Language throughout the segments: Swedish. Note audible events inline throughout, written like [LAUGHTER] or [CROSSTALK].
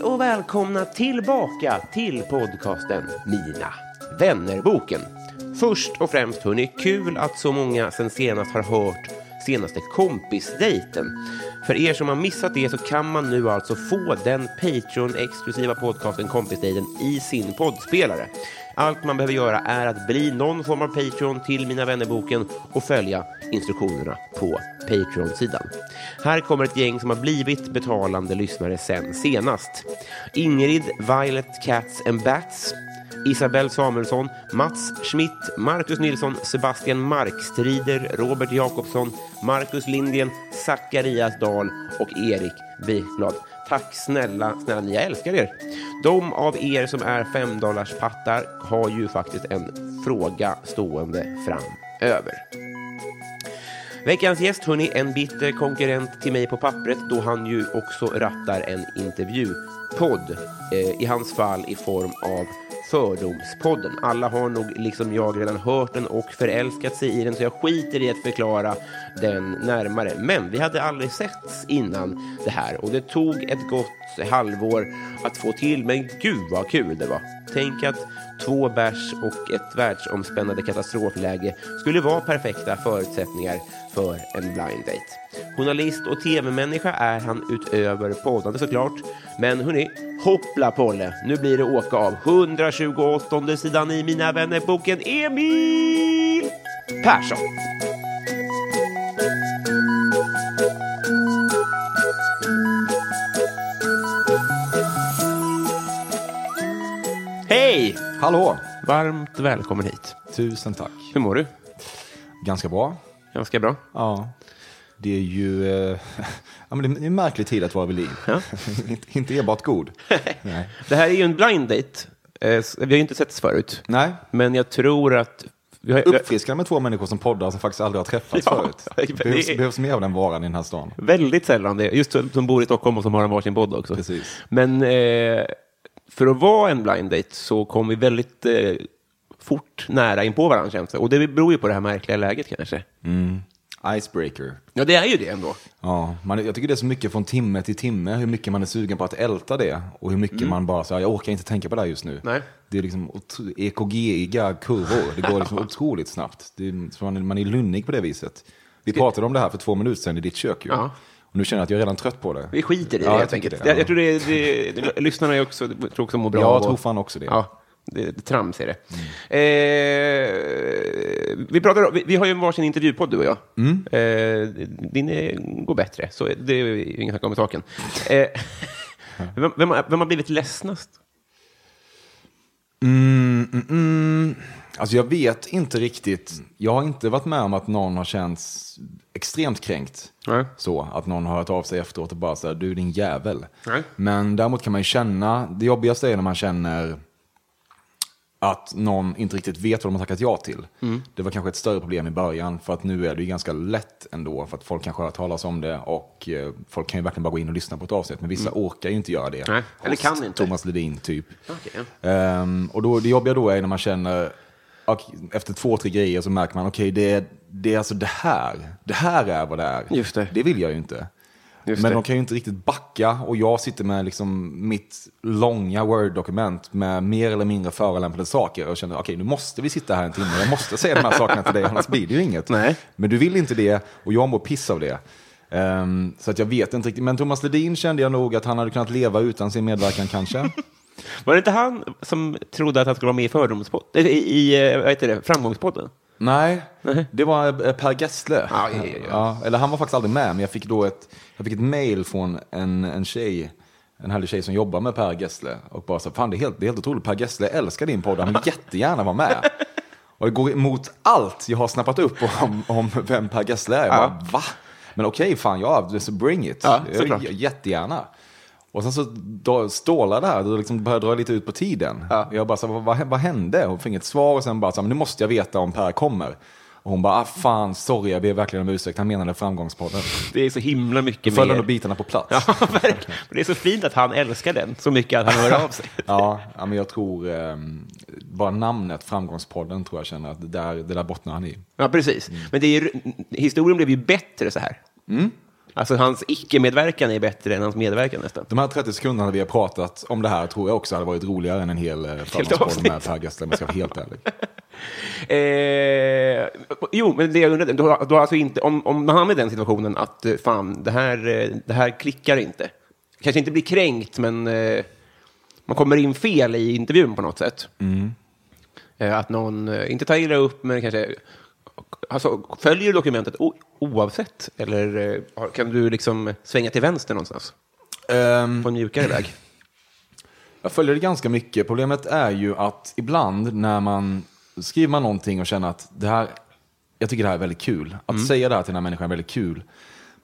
kids och välkomna tillbaka till podcasten Mina vännerboken. Först och främst hörni, kul att så många sen senast har hört senaste kompisdejten. För er som har missat det så kan man nu alltså få den Patreon-exklusiva podcasten Kompisdejten i sin poddspelare. Allt man behöver göra är att bli någon form av Patreon till Mina vännerboken och följa instruktionerna på Patreon-sidan. Här kommer ett gäng som har blivit betalande lyssnare sen senast. Ingrid, Violet, Cats and Bats, Isabel Samuelsson, Mats Schmidt, Marcus Nilsson, Sebastian Markstrider, Robert Jakobsson, Marcus Lindgren, Zacharias Dahl och Erik Wiklad. Tack snälla, snälla ni, jag älskar er. De av er som är femdollarspattar har ju faktiskt en fråga stående framöver. Veckans gäst, hörni, en bitter konkurrent till mig på pappret då han ju också rattar en intervjupodd. Eh, I hans fall i form av Fördomspodden. Alla har nog liksom jag redan hört den och förälskat sig i den så jag skiter i att förklara den närmare. Men vi hade aldrig setts innan det här och det tog ett gott halvår att få till. Men gud vad kul det var. Tänk att två bärs och ett världsomspännande katastrofläge skulle vara perfekta förutsättningar för en blind date. Journalist och tv-människa är han utöver poddande såklart. Men hörni, hoppla Polle, nu blir det åka av 128 sidan i Mina vänner-boken Emil Persson. Hej! Hallå! Varmt välkommen hit. Tusen tack. Hur mår du? Ganska bra. Ganska bra. Ja. Det är ju eh, [LAUGHS] ja, men det är en märklig tid att vara vid liv. Ja. [LAUGHS] inte, enbart god. [LAUGHS] Nej. Det här är ju en blind date. Eh, Vi har ju inte setts förut. Nej. Men jag tror att... Vi har, Uppfriskande med två människor som poddar som faktiskt aldrig har träffats Ja, förut. det Det är- behövs, behövs mer av den varan i den här stan. Väldigt sällan det. Just som bor i Stockholm och som har en varsin podd också. Precis. Men eh, för att vara en blind date så kom vi väldigt eh, fort nära in på varandra känns det. Och det beror ju på det här märkliga läget kanske. Icebreaker. Ja, det är ju det ändå. Ja, man, jag tycker det är så mycket från timme till timme, hur mycket man är sugen på att älta det. Och hur mycket man bara säger, jag orkar inte tänka på det här just nu. Mm. Nej. Det är liksom EKG-iga kurvor. Det går liksom [LAUGHS] otroligt snabbt. Är, man, är- man är lunnig på det viset. Vi pratade om det här för två minuter sedan i ditt kök ju. Ja. Och nu känner jag att jag är redan trött på det. Vi skiter i det Ja, jag helt enkelt. det, ja. jag tror det, det, lyssnarna är också, tror också mår bra jag tror fan också det. Ja, det, trams är det. Eh, vi, pratar, vi, vi har ju varsin intervjupodd, du och jag. Mm. Eh, din är, går bättre, så det är ju inget snack om saken. Eh, [LAUGHS] vem, vem, vem har blivit ledsnast? Mm, mm, mm. Alltså jag vet inte riktigt. Jag har inte varit med om att någon har känts extremt kränkt. Nej. Så, att någon har hört av sig efteråt och bara säger du är din jävel. Nej. Men däremot kan man ju känna, det jobbigaste är när man känner att någon inte riktigt vet vad de har tackat ja till. Mm. Det var kanske ett större problem i början, för att nu är det ju ganska lätt ändå, för att folk kanske har hört talas om det och eh, folk kan ju verkligen bara gå in och lyssna på ett avsnitt, men vissa orkar ju inte göra det. Mm. Nej, eller kan inte. Thomas Ledin typ. Okej. Ehm, och då, det jobbiga då är när man känner efter två, tre grejer så märker man, okej, det, är, det är alltså det här. Det här är vad det är. Just det. Det vill jag ju inte. Just Men det. de kan ju inte riktigt backa och jag sitter med liksom mitt långa Word-dokument med mer eller mindre förolämpade saker och känner okej nu måste vi sitta här en timme, jag måste säga de här sakerna till dig annars blir det ju inget. Nej. Men du vill inte det och jag mår piss av det. Ehm, så att jag vet inte riktigt, men Thomas Ledin kände jag nog att han hade kunnat leva utan sin medverkan kanske. [LAUGHS] Var det inte han som trodde att han skulle vara med i Fördomspodden? I, i eh, vad heter det, Framgångspodden? Nej, det var eh, Per Gessle. Ja, ja, ja, ja. eller han var faktiskt aldrig med, men jag fick då ett, jag fick ett mail från en, en tjej, en härlig tjej som jobbar med Per Gessle. Och bara så, fan det är helt, det är helt otroligt, Per Gessle älskar din podd, han vill jättegärna vara med. [LAUGHS] Och det går emot allt jag har snappat upp om, om vem Per Gessle är. Jag bara, va? Men okej, fan ja, bring it. Ja, Jag- såklart. jättegärna. Och sen så stålar det här, då liksom börjar dra lite ut på tiden. Ja. Jag bara, så, vad, vad, hände? Hon fick inget svar och sen bara, så, men nu måste jag veta om Per kommer. Och hon bara, ah, fan, sorry, jag ber verkligen om ursäkt, han menade framgångspodden. Det är så himla mycket Föll mer. bitarna på plats. [LAUGHS] Ja, verkligen. Det är så fint att han älskar den så mycket att han hör av sig. [LAUGHS] Ja, men jag tror, ehm, bara namnet Framgångspodden tror jag känner att det där, det där bottnar han i. Ja, precis. Men det är, ju- historien blev ju bättre så här. Alltså hans icke-medverkan är bättre än hans medverkan nästan. De här 30 sekunderna vi har pratat om det här tror jag också hade varit roligare än en hel eh, avsnitt. med Per Gessle, om jag ska vara helt ärlig. [LAUGHS] Eh, jo, men det jag undrade, du har, du har alltså inte, om, om man hamnar i den situationen att eh, fan, det här, eh, det här klickar inte. Kanske inte blir kränkt, men eh, man kommer in fel i intervjun på något sätt. Eh, att någon, inte tar illa upp, men kanske alltså, följer dokumentet o, oavsett? Eller eh, kan du liksom svänga till vänster någonstans? Ehm, På en mjukare väg? Jag följer det ganska mycket. Problemet är ju att ibland när man skriver man någonting och känner att det här, jag tycker det här är väldigt kul. Att säga det här till den här människan är väldigt kul.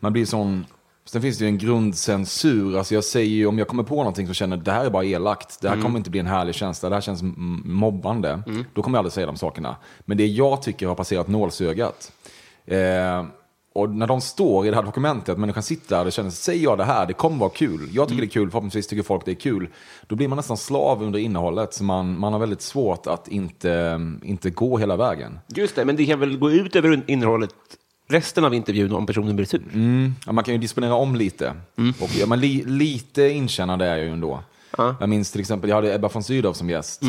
Man blir sån, sen finns det ju en grundcensur. Alltså jag säger ju, om jag kommer på någonting som känner det här är bara elakt. Det här kommer inte bli en härlig känsla. Det här känns mm, mobbande. Då kommer jag aldrig säga de sakerna. Men det jag tycker har passerat nålsögat. Eh, och när de står i det här dokumentet, att människan sitter där och känner, säger jag det här, det kommer vara kul. Jag tycker det är kul, förhoppningsvis tycker folk det är kul. Då blir man nästan slav under innehållet. Så man, man har väldigt svårt att inte, inte gå hela vägen. Just det, men det kan väl gå ut över innehållet resten av intervjun om personen blir sur? Ja, man kan ju disponera om lite. Och, ja, men li, lite inkännande är jag ju ändå. Jag minns till exempel, jag hade Ebba von Sydow som gäst.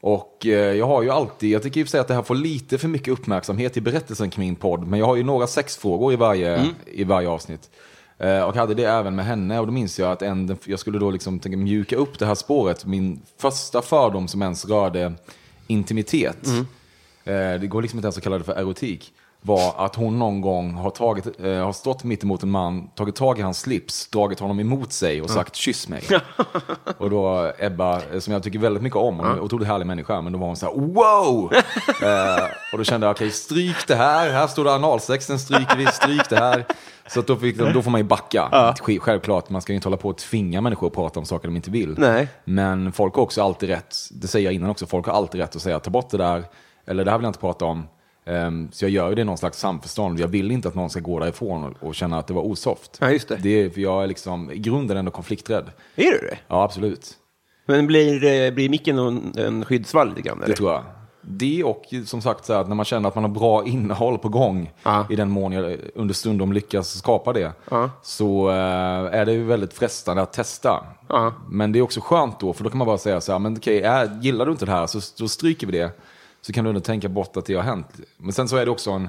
Och eh, jag har ju alltid, jag tycker i och för sig att det här får lite för mycket uppmärksamhet i berättelsen kring min podd. Men jag har ju några sexfrågor i varje, i varje avsnitt. Eh, och hade det även med henne. Och då minns jag att en, jag skulle då liksom tänka mjuka upp det här spåret. Min första fördom som ens rörde intimitet. Eh, det går liksom inte ens att kalla det för erotik. Var att hon någon gång har, tagit, eh, har stått mitt emot en man, tagit tag i hans slips, dragit honom emot sig och sagt kyss mig. [LAUGHS] och då Ebba, eh, som jag tycker väldigt mycket om, hon är en otroligt härlig människa, men då var hon så här wow! [LAUGHS] eh, och då kände jag, okej stryk det här, här står det analsex, den stryker vi, stryk det här. Så då, fick, då får man ju backa. Sk- Självklart, man ska ju inte hålla på att tvinga människor att prata om saker de inte vill. Nej. Men folk har också alltid rätt, det säger jag innan också, folk har alltid rätt att säga ta bort det där, eller det här vill jag inte prata om. Ehm, så jag gör det i någon slags samförstånd. Jag vill inte att någon ska gå därifrån och, och känna att det var osoft. Ja, just det. det är, för jag är liksom i grunden ändå konflikträdd. Är du det? Ja, absolut. Men blir, eh, blir micken någon, en skyddsvall lite grann? Det tror jag. Det och som sagt så här, att när man känner att man har bra innehåll på gång, Ja. i den mån jag understundom lyckas skapa det, Ja. så eh, är det ju väldigt frestande att testa. Ja. Men det är också skönt då, för då kan man bara säga så här, men okej, är, gillar du inte det här så då stryker vi det. Så kan du ändå tänka bort att det har hänt. Men sen så är det också en,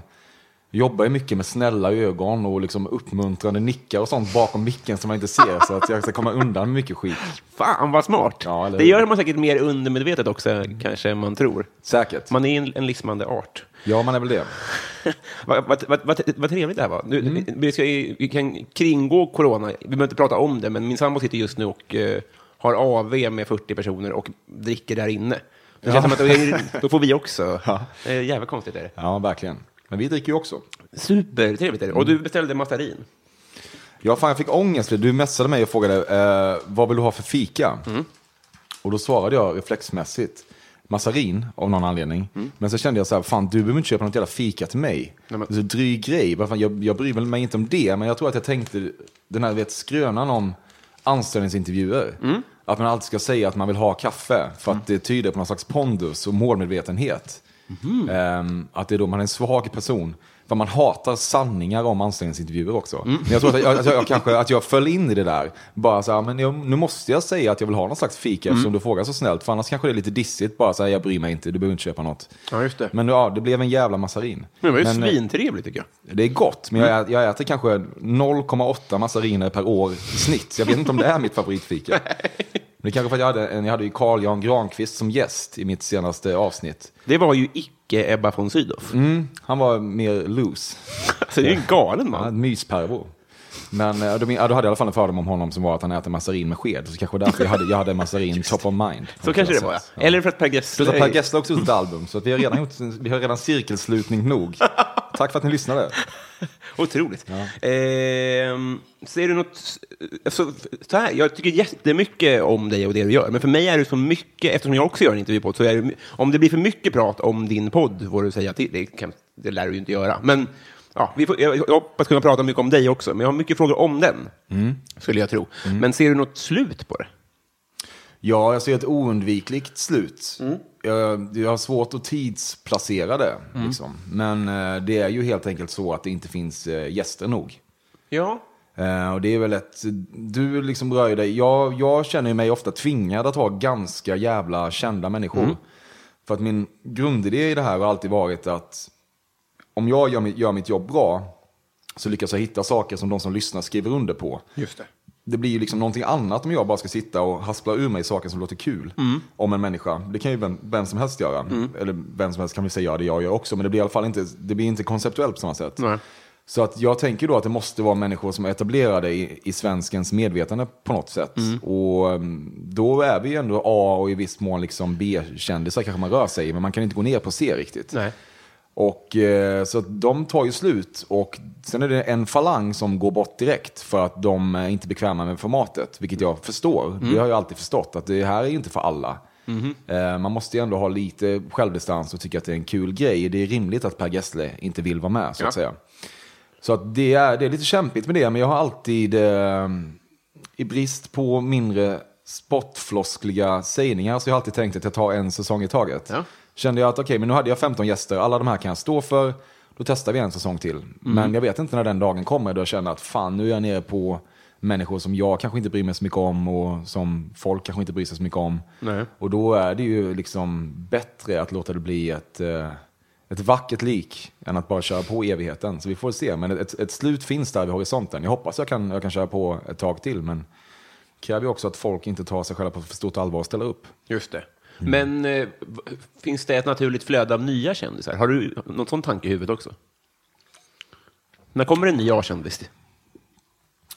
jobbar ju mycket med snälla ögon och liksom uppmuntrande nickar och sånt bakom micken som man inte ser, så att jag ska komma undan med mycket skit. Fan vad smart! Ja, eller det gör man säkert mer undermedvetet också, kanske än man tror. Säkert. Man är en, en livsmande art. Ja, man är väl det. [LAUGHS] Vad, vad, vad, vad, trevligt det här var. Nu, Mm. vi, ska, vi kan kringgå corona. Vi behöver inte prata om det, men min sambo sitter just nu och eh, har AV med 40 personer och dricker där inne. Det känns som att då- då får vi också. Ja. Eh, jävligt konstigt är det. Ja, verkligen. Men vi dricker ju också. Supertrevligt är det. Och du beställde mastarin. Ja, fan jag fick ångest. Du messade mig och frågade eh, vad vill du ha för fika? Och då svarade jag reflexmässigt massarin av någon anledning. Men så kände jag så här, fan du behöver inte köpa något jävla fika till mig. Nej, men- Så dryg grej, Vad fan, jag, jag bryr väl mig inte om det. Men jag tror att jag tänkte den här vet, skrönan om anställningsintervjuer. Att man alltid ska säga att man vill ha kaffe för att det tyder på någon slags pondus och målmedvetenhet. Ehm, att det är då man är en svag person. För man hatar sanningar om anställningsintervjuer också. Men jag tror att jag, att jag, kanske att jag föll in i det där. Bara så här, men jag, nu måste jag säga att jag vill ha någon slags fika eftersom du frågar så snällt. För annars kanske det är lite dissigt. Bara så här, jag bryr mig inte, du behöver inte köpa något. Ja, just det. Men ja, det blev en jävla massarin. Men det var ju Men, eh, svintrevligt tycker jag. det är gott, men jag, ä- jag äter kanske 0,8 massariner per år i snitt. Så jag vet inte om det är mitt favoritfika. [LAUGHS] Men det kanske för att jag hade, jag hade ju Carl Jan Granqvist som gäst i mitt senaste avsnitt. Det var ju icke Ebba von Sydow. Han var mer loose. [LAUGHS] Alltså, det är ju en galen man. en myspervo. Men eh, ja, då hade jag i alla fall en fördom om honom som var att han äter massarin med sked. Så kanske därför jag hade, jag hade massarin top of mind. Så kanske det var, ja. Eller för att Per Plus att Per Gessle... Gessle också gjort ett album, så vi har redan gjort, vi har redan cirkelslutning nog. [LAUGHS] Tack för att ni lyssnade. Otroligt. Ehm, ser du något... Alltså, så här, jag tycker jättemycket om dig och det du gör, men för mig är det så mycket, eftersom jag också gör en intervjupodd, så är det, om det blir för mycket prat om din podd, får du säga till. Det, kan, det lär du ju inte göra. Men ja, vi får, jag, jag hoppas kunna prata mycket om dig också, men jag har mycket frågor om den, skulle jag tro. Men ser du något slut på det? Ja, jag ser ett oundvikligt slut. Jag, jag har svårt att tidsplacera det. Liksom. Men eh, det är ju helt enkelt så att det inte finns eh, gäster nog. Ja. Eh, och det är väl ett, du liksom rör dig, jag, jag känner mig ofta tvingad att ha ganska jävla kända människor. För att min grundidé i det här har alltid varit att om jag gör, mitt- gör mitt jobb bra så lyckas jag hitta saker som de som lyssnar skriver under på. Just det. Det blir ju liksom någonting annat om jag bara ska sitta och haspla ur mig saker som låter kul om en människa. Det kan ju vem, vem som helst göra. Eller vem som helst kan väl säga det jag gör också. Men det blir i alla fall inte, det blir inte konceptuellt på samma sätt. Nej. Så att jag tänker då att det måste vara människor som är etablerade i, i svenskens medvetande på något sätt. Och um, då är vi ju ändå A och i viss mån liksom B-kändisar kanske man rör sig i. Men man kan inte gå ner på C riktigt. Nej. Och eh, så att de tar ju slut och sen är det en falang som går bort direkt för att de är inte bekväma med formatet, vilket jag förstår. Det har jag alltid förstått att det här är inte för alla. Eh, man måste ju ändå ha lite självdistans och tycka att det är en kul grej. Det är rimligt att Per Gessle inte vill vara med så att Ja. säga. Så att det, är, det är lite kämpigt med det, men jag har alltid, eh, i brist på mindre spottfloskliga sägningar, så jag har alltid tänkt att jag tar en säsong i taget. Ja. Kände jag att okej, men nu hade jag 15 gäster, alla de här kan jag stå för, då testar vi en säsong till. Men jag vet inte när den dagen kommer då jag känner att fan, nu är jag nere på människor som jag kanske inte bryr mig så mycket om och som folk kanske inte bryr sig så mycket om. Nej. Och då är det ju liksom bättre att låta det bli ett, eh, ett vackert lik än att bara köra på evigheten. Så vi får se, men ett, ett slut finns där vid horisonten. Jag hoppas jag kan, jag kan köra på ett tag till, men kräver ju också att folk inte tar sig själva på för stort allvar och ställer upp. Just det. Men eh, finns det ett naturligt flöde av nya kändisar? Har du något sånt tanke i huvudet också? När kommer en ny A-kändis?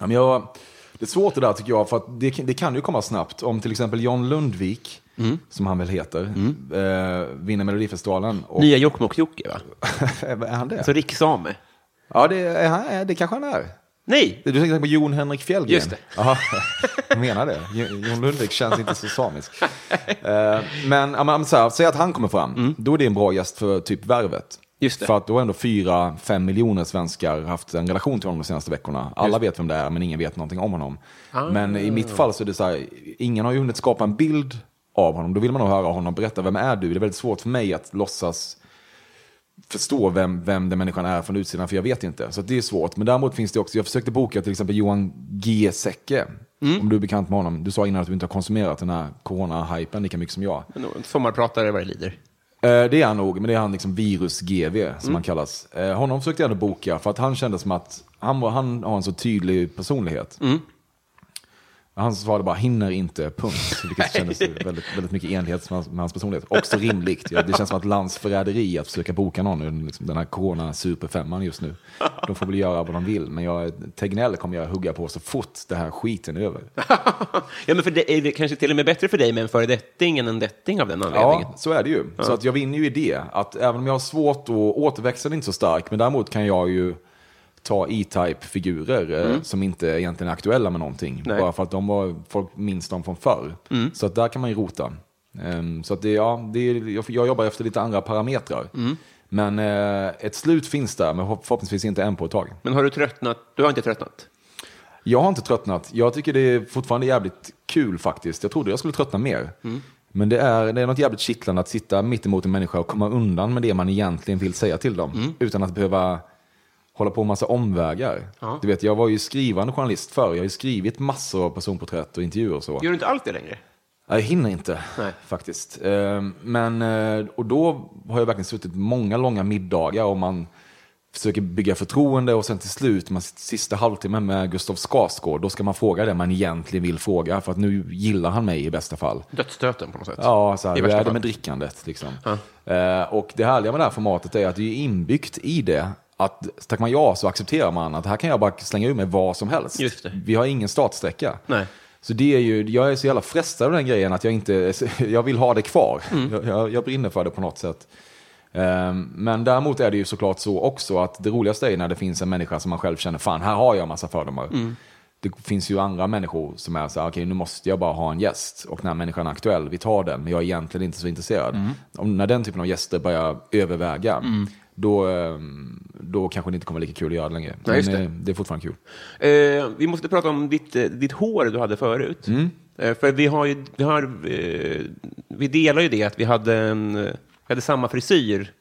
Ja, men jag, det är svårt det där tycker jag, för att det, det kan ju komma snabbt. Om till exempel John Lundvik, som han väl heter, eh, vinner Melodifestivalen. Och, Nya Jokkmokk-Jocke, va? [LAUGHS] är han det? Alltså rikssame? Ja, det, är han, det kanske han är. Nej! Du tänker på Jon Henrik Fjällgren? Just det. Jaha, jag [LAUGHS] menar det. Jo- Jon Lundvik känns inte så samisk. Eh, men men så här, säg att han kommer fram, då är det en bra gäst för typ Värvet. Mm. För att då har ändå fyra, fem miljoner svenskar haft en relation till honom de senaste veckorna. Alla vet vem det är, men ingen vet någonting om honom. Ah. Men i mitt fall så är det så här, ingen har ju hunnit skapa en bild av honom. Då vill man nog höra honom berätta, vem är du? Det är väldigt svårt för mig att låtsas förstå vem, vem den människan är från utsidan, för jag vet inte. Så det är svårt. Men däremot finns det också, jag försökte boka till exempel Johan G. Säcke, om du är bekant med honom. Du sa innan att du inte har konsumerat den här corona-hypen lika mycket som jag. En Sommarpratare vad det lider. Eh, Det är han nog, men det är han liksom virus-GV som han kallas. Eh, Honom försökte jag ändå boka för att han kände som att han, var, han har en så tydlig personlighet. Han svarade bara hinner inte, punkt. Vilket kändes väldigt, väldigt mycket enlighet med hans, med hans personlighet. Också rimligt. Ja, Det känns som att landsförräderi att försöka boka någon liksom den här corona-superfemman just nu. De får väl göra vad de vill, men jag, Tegnell kommer jag hugga på så fort det här skiten är över. [LAUGHS] Ja, men för det är det kanske till och med bättre för dig med en föredetting än en detting av den anledningen. Ja, så är det ju. Så att jag vinner ju i det. Att även om jag har svårt att återväxten är inte så stark, men däremot kan jag ju ta E-Type-figurer eh, som inte egentligen är aktuella med någonting. Nej. Bara för att de var, folk minns dem från förr. Så att där kan man ju rota. Ehm, så att det, ja, det jag, jag jobbar efter lite andra parametrar. Men eh, ett slut finns där, men förhopp- förhoppningsvis inte än på ett tag. Men har du tröttnat? Du har inte tröttnat? Jag har inte tröttnat. Jag tycker det är fortfarande jävligt kul faktiskt. Jag trodde jag skulle tröttna mer. Men det är, det är något jävligt kittlande att sitta mitt emot en människa och komma undan med det man egentligen vill säga till dem. Utan att behöva hålla på med massa omvägar. Du vet, jag var ju skrivande journalist förr. Jag har ju skrivit massor av personporträtt och intervjuer och så. Gör du inte allt det längre? Jag hinner inte Nej. faktiskt. Eh, Men, eh, och då har jag verkligen suttit många långa middagar och man försöker bygga förtroende och sen till slut, man sista halvtimmen med Gustav Skarsgård, då ska man fråga det man egentligen vill fråga för att nu gillar han mig i bästa fall. Dödsstöten på något sätt? Ja, så här, I hur är det med drickandet? Liksom. Eh, och det härliga med det här formatet är att det är inbyggt i det att tackar man ja så accepterar man att här kan jag bara slänga ur mig vad som helst. Vi har ingen startsträcka. Nej. Så det är ju, jag är så jävla frestad av den grejen att jag inte, [LAUGHS] jag vill ha det kvar. Mm. Jag, jag, jag brinner för det på något sätt. Ehm, Men däremot är det ju såklart så också att det roligaste är när det finns en människa som man själv känner, fan här har jag massa fördomar. Mm. Det finns ju andra människor som är så här, okej nu måste jag bara ha en gäst och den här människan är aktuell, vi tar den, men jag är egentligen inte så intresserad. Mm. Om, när den typen av gäster börjar överväga, då, ehm, då kanske det inte kommer vara lika kul att göra det längre. Men det. eh, det är fortfarande kul. Eh, vi måste prata om ditt, eh, ditt hår du hade förut. Mm. Eh, för vi har ju, vi, har, eh, vi delar ju det att vi hade, en, vi hade samma frisyr.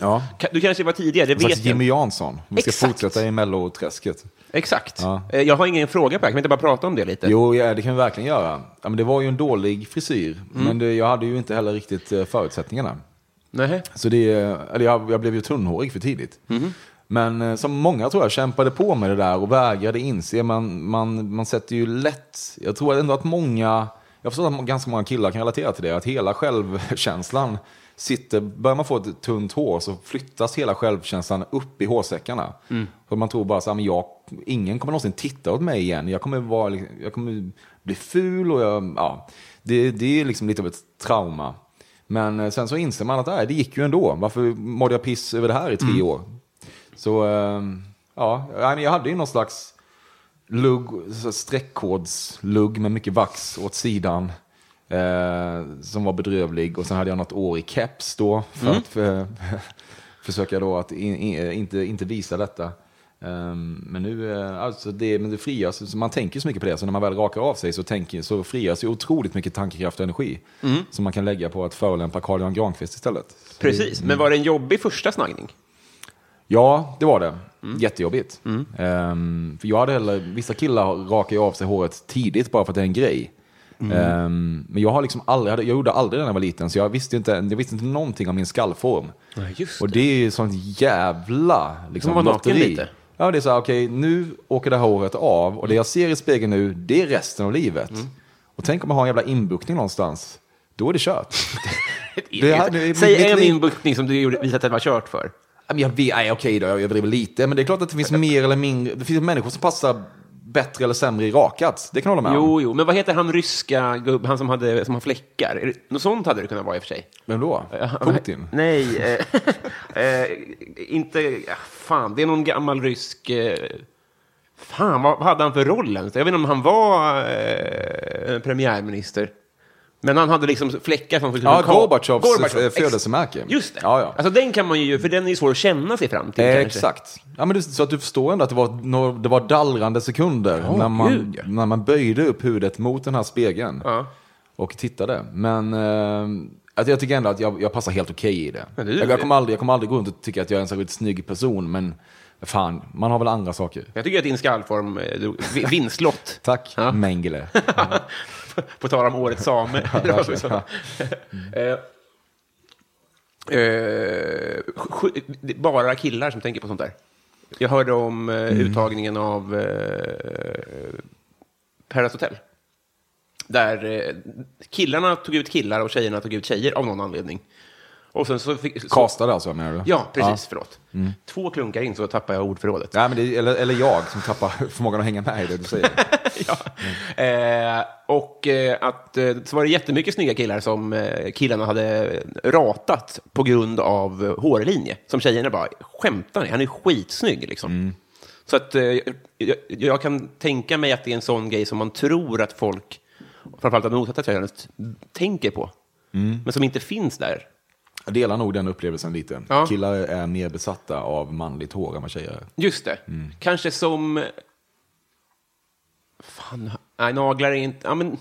Ja. Du kanske var tidigare, det En vet jag Jimmy. Jansson. Vi ska Exakt. fortsätta i melloträsket. Exakt. Ja. Eh, jag har ingen fråga på det kan vi inte bara prata om det lite? Jo, ja, det kan vi verkligen göra. Ja, men det var ju en dålig frisyr, Mm. men det, jag hade ju inte heller riktigt förutsättningarna. Nej. Så det, eller jag, jag blev ju tunnhårig för tidigt. Mhm. Men eh, som många tror jag kämpade på med det där och vägrade inse. Man, man, man sätter ju lätt, jag tror ändå att många, jag förstår att ganska många killar kan relatera till det, att hela självkänslan sitter, börjar man få ett tunt hår så flyttas hela självkänslan upp i hårsäckarna. Så man tror bara så här, men jag, ingen kommer någonsin titta åt mig igen, jag kommer, vara, jag kommer bli ful och jag, ja, det, det är liksom lite av ett trauma. Men eh, sen så inser man att nej, det gick ju ändå. Varför mådde jag piss över det här i tre år? Så eh, ja, jag hade ju någon slags lugg, streckkodslugg med mycket vax åt sidan. Eh, som var bedrövlig. Och sen hade jag något år i keps då. För att för, [LAUGHS] försöka då att in, in, inte, inte visa detta. Eh, men nu, eh, alltså det, men det frigörs, man tänker så mycket på det. Så när man väl rakar av sig så, tänker, så frigörs ju otroligt mycket tankekraft och energi. Som man kan lägga på att förolämpa Carl Johan Granqvist istället. Precis, men var det en jobbig första snaggning? Ja, det var det. Mm. Jättejobbigt. Ehm, för jag hade heller, vissa killar rakar ju av sig håret tidigt bara för att det är en grej. Mm. Ehm, men jag har liksom aldrig, jag gjorde aldrig det när jag var liten, så jag visste inte, jag visste inte någonting om min skallform. Nej, just Och det är ju sånt jävla liksom, lotteri. lite. Ja, det är så här, okej, nu åker det här håret av och det jag ser i spegeln nu, det är resten av livet. Mm. Och tänk om jag har en jävla inbuktning någonstans, då är det kört. [LAUGHS] Det här- det- Säg en liv- inbuktning som du gjorde- visade att det var kört för. Jag vet, nej, okej då, jag överdriver lite. Men det är klart att det finns [LAUGHS] mer eller mindre, det finns människor som passar bättre eller sämre i rakat. Det kan jag hålla med om. Jo, jo, men vad heter han ryska gubb, han som, hade, som har fläckar? Är det, något sånt hade det kunnat vara i och för sig. Vem då? Putin? Nej, eh, [LAUGHS] eh, inte... Fan, det är någon gammal rysk... Eh, fan, vad, vad hade han för roll ens? Jag vet inte om han var eh, premiärminister. Men han hade liksom fläckar som... Ja, Gorbatjovs Gorbatjov, f- födelsemärke. Just det. Ja, ja. Alltså den kan man ju, för den är ju svår att känna sig fram till. Eh, exakt. Ja, men det, så att du förstår ändå att det var, det var dallrande sekunder Ja, när, man, gud, när man böjde upp huvudet mot den här spegeln Ja. och tittade. Men eh, att jag tycker ändå att jag, jag passar helt okej i det. Det jag, jag, kommer aldrig, jag kommer aldrig gå runt och tycka att jag är en särskilt snygg person, men fan, man har väl andra saker. Jag tycker att din skallform, eh, vinstlott. [LAUGHS] Tack, Ja. Mengele. [LAUGHS] [LAUGHS] På tal om årets same. Det var så. Eh, eh, bara killar som tänker på sånt där. Jag hörde om eh, uttagningen av eh, Paradise Hotel. Där eh, killarna tog ut killar och tjejerna tog ut tjejer av någon anledning. Och sen så fick... Så, Kastade alltså, menar du? ja, precis. Förlåt. Två klunkar in så tappar jag ordförrådet. Nej, men det, eller, eller jag som tappar [LAUGHS] förmågan att hänga med i det du säger. [LAUGHS] [LAUGHS] ja. eh, och eh, att eh, så var det jättemycket snygga killar som eh, killarna hade ratat på grund av hårlinje. Som tjejerna bara, skämtar ni? Han är skitsnygg liksom. Så att jag, jag kan tänka mig att det är en sån grej som man tror att folk, framförallt av det motsatta könet, tänker på. Men som inte finns där. Jag delar nog den upplevelsen lite. Ja. Killar är mer besatta av manligt hår än vad tjejer är. Just det. Kanske som... Fan, nej, naglar är inte... Ja, men,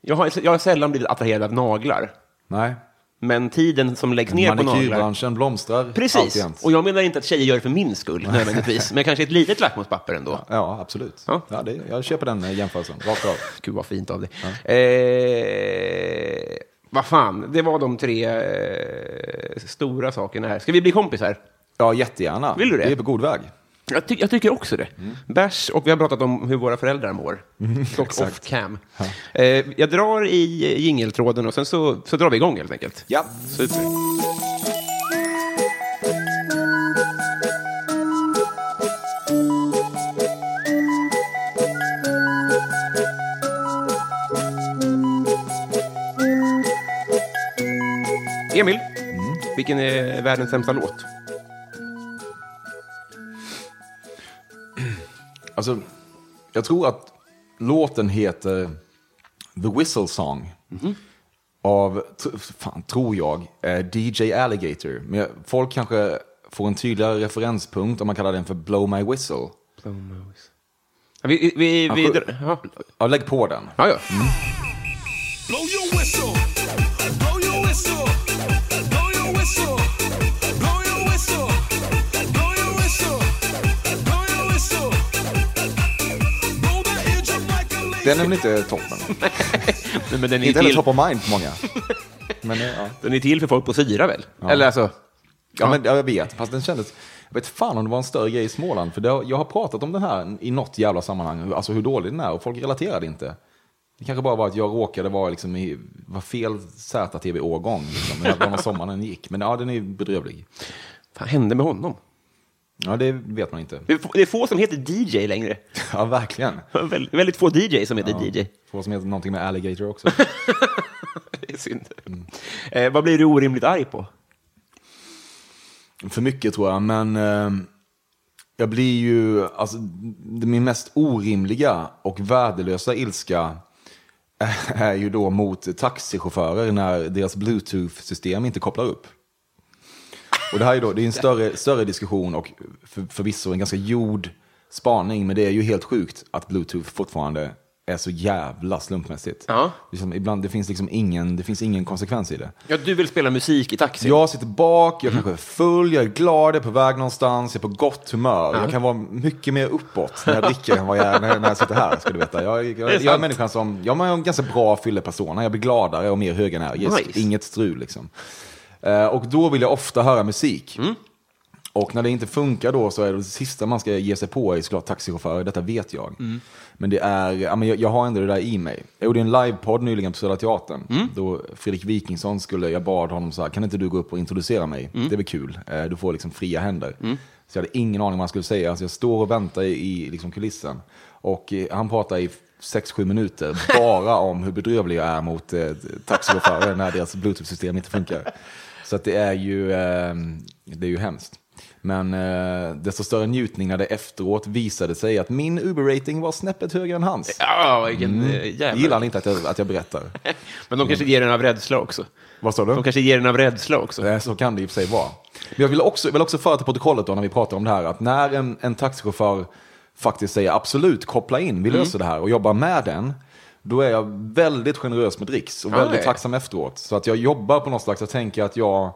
Jag har, jag har sällan blivit attraherad av naglar. Nej. Men tiden som läggs ner på naglar... Manikyrbranschen blomstrar Precis. Och jag menar inte att tjejer gör det för min skull, nödvändigtvis. Men kanske ett litet lackmuspapper ändå. Ja, absolut. Ja. Ja. det, jag köper den eh, jämförelsen, rakt av. [LAUGHS] Gud, vad fint av dig. Eh, vad fan, det var de tre eh, stora sakerna här. Ska vi bli kompisar? Ja, jättegärna. Vill du det? Vi är på god väg. Jag, ty jag tycker också det. Mm. Bärs, och vi har pratat om hur våra föräldrar mår. Och off cam. Eh, jag drar i jingeltråden och sen så, så drar vi igång helt enkelt. Ja. Super. Emil, vilken är världens sämsta låt? Alltså, jag tror att låten heter The Whistle Song. Av, tr- fan, tror jag, eh, DJ Alligator. Men folk kanske får en tydligare referenspunkt om man kallar den för Blow My Whistle. Ja, Vi, vi, vi, vi, Ja, ja. Ja, lägg på den. Ja, ja. Blow your whistle. Blow your whistle. Blow your whistle. Den är väl inte toppen? [LAUGHS] Men, men den, är inte heller till, top of mind för många. Men, eh, ja. den är till för folk på syra väl? Eller alltså... Ja, men, ja, jag vet. Fast den kändes... Jag vet fan om det var en större grej i Småland. För har- jag har pratat om den här i något jävla sammanhang. Alltså hur dålig den är. Och folk relaterade inte. Det kanske bara var att jag råkade vara liksom i... var fel ZTV-årgång. Liksom. Men det var när sommaren gick. Men ja, den är bedrövlig. Vad hände med honom? Ja, det vet man inte. Det är få- som heter DJ längre. [LAUGHS] Ja, verkligen. Väldigt, väldigt få DJ som heter DJ. Få som heter någonting med alligator också. [LAUGHS] Det är synd. Eh, vad blir du orimligt arg på? För mycket tror jag, men eh, jag blir ju, alltså min mest orimliga och värdelösa ilska [LAUGHS] är ju då mot taxichaufförer när deras bluetooth-system inte kopplar upp. Och det här är, då, det är en större, större diskussion och för, förvisso en ganska gjord spaning, men det är ju helt sjukt att bluetooth fortfarande är så jävla slumpmässigt. Ja. Liksom, ibland, det, finns liksom ingen, det finns ingen konsekvens i det. Ja, du vill spela musik i taxi. Jag sitter bak, jag kanske är full, jag är glad, jag är på väg någonstans, jag är på gott humör. Jag kan vara mycket mer uppåt när jag dricker än vad jag är när, jag sitter här, ska du veta. Jag, jag, jag, är människan som, jag är en ganska bra fyllepersona, jag blir gladare och mer högenergisk. Nice. Inget strul liksom. Eh, och då vill jag ofta höra musik. Och när det inte funkar då så är det, det sista man ska ge sig på är såklart taxichaufförer, detta vet jag. Men det är, ja, men jag, jag har ändå det där i mig. Jag gjorde en livepodd nyligen på Södra Teatern. Då Fredrik Wikingsson skulle, jag bad honom så här, kan inte du gå upp och introducera mig? Det är väl kul, Eh, du får liksom fria händer. Så jag hade ingen aning vad han skulle säga, så jag står och väntar i, i liksom kulissen. Och eh, han pratar i 6-7 minuter [LAUGHS] bara om hur bedrövlig jag är mot eh, taxichaufförer när deras bluetooth-system inte funkar. Så att det är ju, eh, det är ju hemskt. Men eh, desto större njutning när det efteråt visade sig att min Uber-rating var snäppet högre än hans. Ja, vilken mm. Jag jävla... gillar han inte att jag, att jag berättar. [LAUGHS] Men de kanske ger den av rädsla också. Vad sa du? De kanske ger den av rädsla också. Eh, Så kan det i och för sig vara. Men jag vill också, vill också föra till protokollet då när vi pratar om det här, att när en, en taxichaufför faktiskt säger absolut, koppla in, vi löser det här och jobbar med den, då är jag väldigt generös med dricks och väldigt tacksam efteråt. Så att jag jobbar på något slags, jag tänker att jag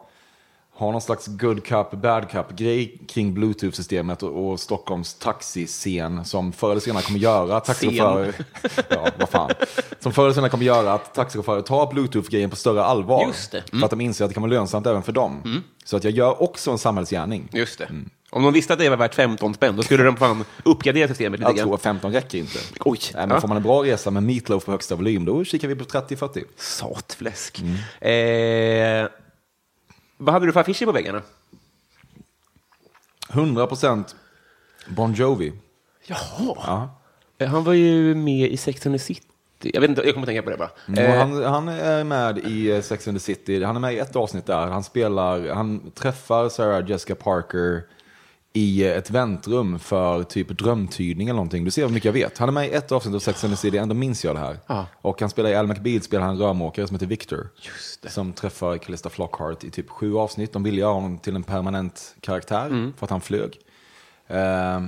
har någon slags good cup, bad cup-grej kring Bluetooth-systemet och, och Stockholms taxiscen som förr eller senare kommer göra att taxichaufförer, ja vad fan, som förr eller senare kommer göra att taxichaufförer tar Bluetooth-grejen på större allvar. Just det. För att de inser att det kan vara lönsamt även för dem. Så att jag gör också en samhällsgärning. Just det. Om de visste att det var värt 15 spänn, då skulle de fan uppgradera systemet lite Jag grann. tror att 15 räcker inte. Oj. Nej, men Ja. får man en bra resa med meatloaf på högsta volym, då kikar vi på 30-40. Satfläsk. Eh, vad hade du för affischer på väggarna? 100% Bon Jovi. Jaha. Eh, Han var ju med i Sex and the City. Jag vet inte, jag kommer att tänka på det bara. Och Eh, han, han är med i eh, Sex and the City. Han är med i ett avsnitt där. Han spelar, han träffar Sarah Jessica Parker i ett väntrum för typ drömtydning eller någonting. Du ser hur mycket jag vet. Han är med i ett avsnitt av Sex and the City, ändå minns jag det här. Ja. Och han spelar i Al McBeal, spelar han en rörmokare som heter Victor. Som träffar Calista Flockhart i typ sju avsnitt. De ville göra honom till en permanent karaktär Mm. för att han flög. Eh,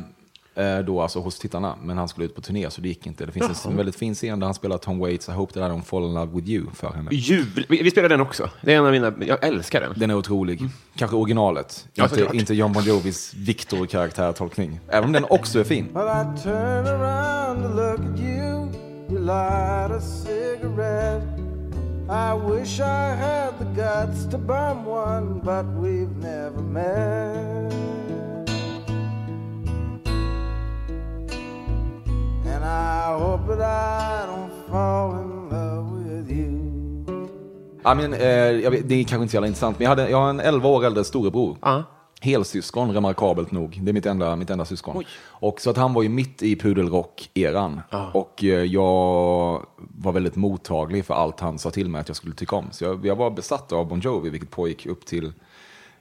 då alltså hos tittarna, men han skulle ut på turné så det gick inte. Det finns en väldigt fin scen där han spelar Tom Waits I hope that I don't fall in love with you för henne. Jubel. Vi, spelar den också. Det är en av mina... Jag älskar den. Den är otrolig. Kanske originalet. Ja, inte, inte John Bon Jovis Victor-karaktärtolkning. Även om den också är fin. Well, I turn around to look at you. You light a cigarette. I wish I had the guts to burn one, but we've never met. Ja, men, eh, jag vet, det är kanske inte så jävla intressant, men jag, hade, jag har en 11 år äldre storebror. Ja. Helsyskon, remarkabelt nog. Det är mitt enda, mitt enda syskon. Och så att han var ju mitt i pudelrock-eran. Och eh, jag var väldigt mottaglig för allt han sa till mig att jag skulle tycka om. Så jag, jag var besatt av Bon Jovi, vilket pågick upp till,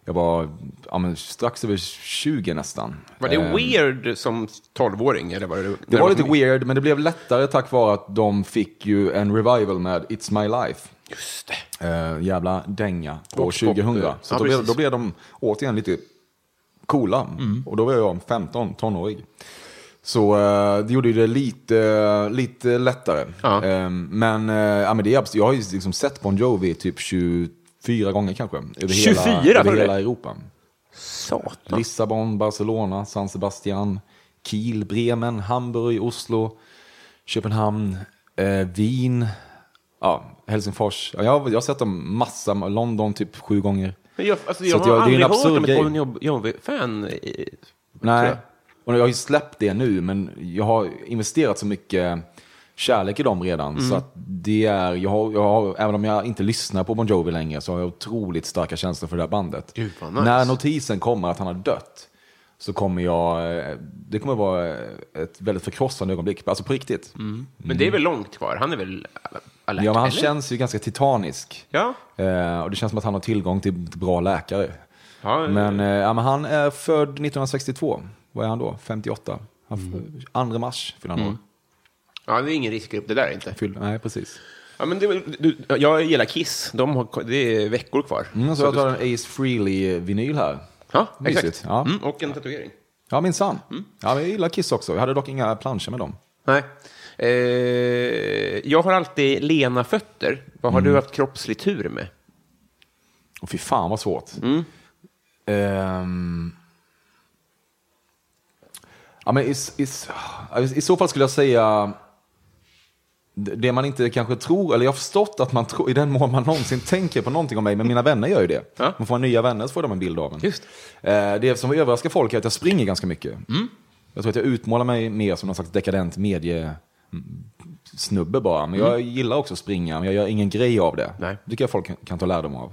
jag var ja, men strax över 20 nästan. Var det Eh, weird som 12-åring? Eller var det, Det var lite weird, men det blev lättare tack vare att de fick ju en revival med It's My Life. Just det. Eh, jävla dänga på Pop, pop, 2000. eh, Så ja, då, blev, då blev de återigen lite coola. Och då var jag 15, tonårig. Så eh, det gjorde det lite, lite lättare. Ja. Eh, men, eh, ja, men det är, jag har ju liksom sett Bon Jovi typ 24 gånger kanske. Över 24, hela, över hela? Europa. Satan. Lissabon, Barcelona, San Sebastian, Kiel, Bremen, Hamburg, Oslo, Köpenhamn, eh, Wien, ja, Helsingfors. Ja, jag, jag har sett dem massa, London typ sju gånger. Men jag, alltså, Så jag att har jag- det är aldrig hört om ett. Bon Jovi- Jovi-fan. Nej, jag. och jag har ju släppt det nu, men jag har investerat så mycket kärlek i dem redan. Mm. Så det är, jag har, jag har, även om jag inte lyssnar på Bon Jovi längre så har jag otroligt starka känslor för det här bandet. Gud, nice. När notisen kommer att han har dött så kommer jag, eh, det kommer vara ett väldigt förkrossande ögonblick. Alltså på riktigt. Men det är väl långt kvar? Han är väl alert? Ja, men han eller? känns ju ganska titanisk. Ja. Eh, och det känns som att han har tillgång till bra läkare. Ja, Men, eh, ja, men han är född 1962. Vad är han då? 58? Han, 2 mars fyller han år. Ja, det är ingen riskgrupp det där inte. Fyll, nej, precis. Ja, men det, du, jag gillar Kiss. De har, det är veckor kvar. Mm, så jag tar en Ace Frehley-vinyl här. Ja, Mysigt. exakt. Ja. Mm, och en tatuering. Ja, minsann. Ja, men jag gillar Kiss också. Jag hade dock inga planscher med dem. Nej. Eh, jag har alltid lena fötter. Vad har du haft kroppslig tur med? Och fy fan vad svårt. Ehm. ja, men i, i, I så fall skulle jag säga det man inte kanske tror, eller jag har förstått att man tror, i den mån man någonsin tänker på någonting om mig, men mina vänner gör ju det. Ja. Man får nya vänner så får de en bild av en. Just. Eh, det som överraskar folk är att jag springer ganska mycket. Jag tror att jag utmålar mig mer som någon slags dekadent medie snubbe bara. Men jag gillar också att springa, men jag gör ingen grej av det. Nej. Det tycker jag folk kan, ta lärdom av.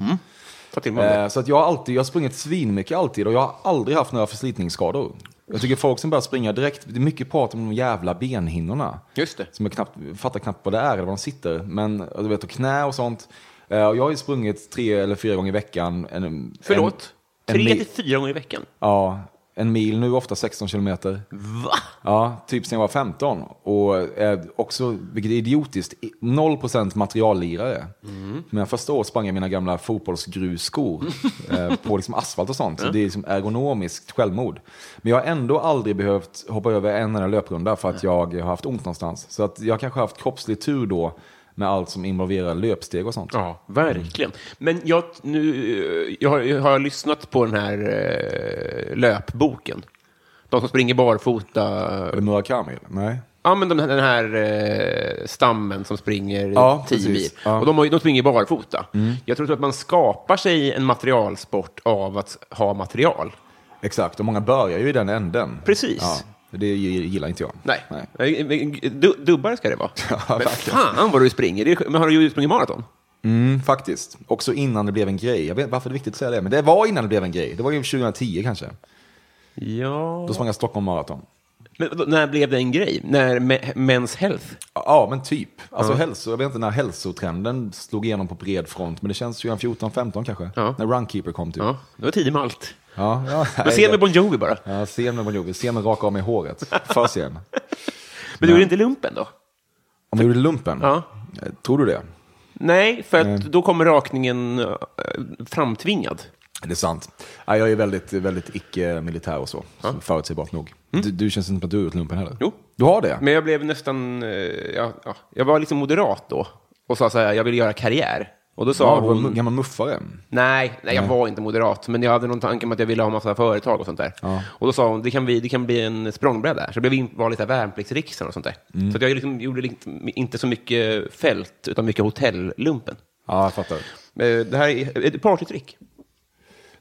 Ta om det. Eh, så att jag har alltid, jag har sprungit svinmycket alltid och jag har aldrig haft några förslitningsskador. Jag tycker folk som börjar springa direkt, det är mycket prat om de jävla benhinnorna. Just det. Som jag knappt, fattar knappt vad det är eller var de sitter. Men du vet, och knä och sånt. Eh, och jag har ju sprungit tre eller fyra gånger i veckan. En, Förlåt? en Tre till fyra gånger i veckan? Ja, en mil nu, ofta 16 kilometer. Va? Ja, typ sen jag var 15. Och eh, också, vilket är idiotiskt, i- 0% materiallirare. Men första året sprang jag mina gamla fotbollsgrusskor [LAUGHS] eh, på liksom asfalt och sånt. Så det är liksom ergonomiskt självmord. Men jag har ändå aldrig behövt hoppa över en enda löprunda för att jag har haft ont någonstans. Så att jag kanske har haft kroppslig tur då med allt som involverar löpsteg och sånt. Ja, verkligen. Men jag, nu, jag, har, jag har lyssnat på den här eh, löpboken. De som springer barfota. Är det Murakami? Nej. Ja, men de, den här eh, stammen som springer Ja, 10 precis. mil. Ja. Mm. Och de, har, de springer barfota. Jag tror att man skapar sig en materialsport av att ha material. Exakt, och många börjar ju i den änden. Precis. Ja, det gillar inte jag. Nej, Nej. Du, dubbar ska det vara. [LAUGHS] Ja, men fan vad du springer. Det men har du ju sprungit maraton? Mm, faktiskt. Också innan det blev en grej. Jag vet varför det är viktigt att säga det, men det var innan det blev en grej. Det var ju 2010 kanske. Ja. Då sprang jag Stockholm Marathon. Men när blev det en grej? När me- Men's Health? Ja, men typ. Alltså hälso, jag vet inte när hälsotrenden slog igenom på bred front, men det känns 2014, 15 kanske. Ja. När Runkeeper kom typ. Ja, det var tidigt med allt. Ja, ja, Men se med Bon Jovi bara. Ja, se med Bon Jovi. Se med raka av mig håret. För sen. [LAUGHS] Men du gjorde inte lumpen då? Om jag gjorde lumpen? Ja. Tror du det? Nej, för att då kommer rakningen eh, framtvingad. Det är sant. Ja, jag är väldigt, väldigt icke-militär och så. så Förutsägbart nog. Du, du känns inte som att du har gjort lumpen heller. Jo. Du har det? Men jag blev nästan... eh, Ja, ja, jag var liksom moderat då och sa så här, jag vill göra karriär. Och då sa Ja, du var en hon... gammal muffare. Nej, nej, jag var inte moderat, men jag hade någon tanke om att jag ville ha massa företag och sånt där. Och då sa hon, det kan bli, det kan bli en språngbräda. Så det blev in, var lite värnpliktsriksdagen och sånt där. Mm. Så jag liksom gjorde liksom inte så mycket fält, utan mycket hotellumpen. Ja, jag fattar. Eh, Det här är ett partytrick.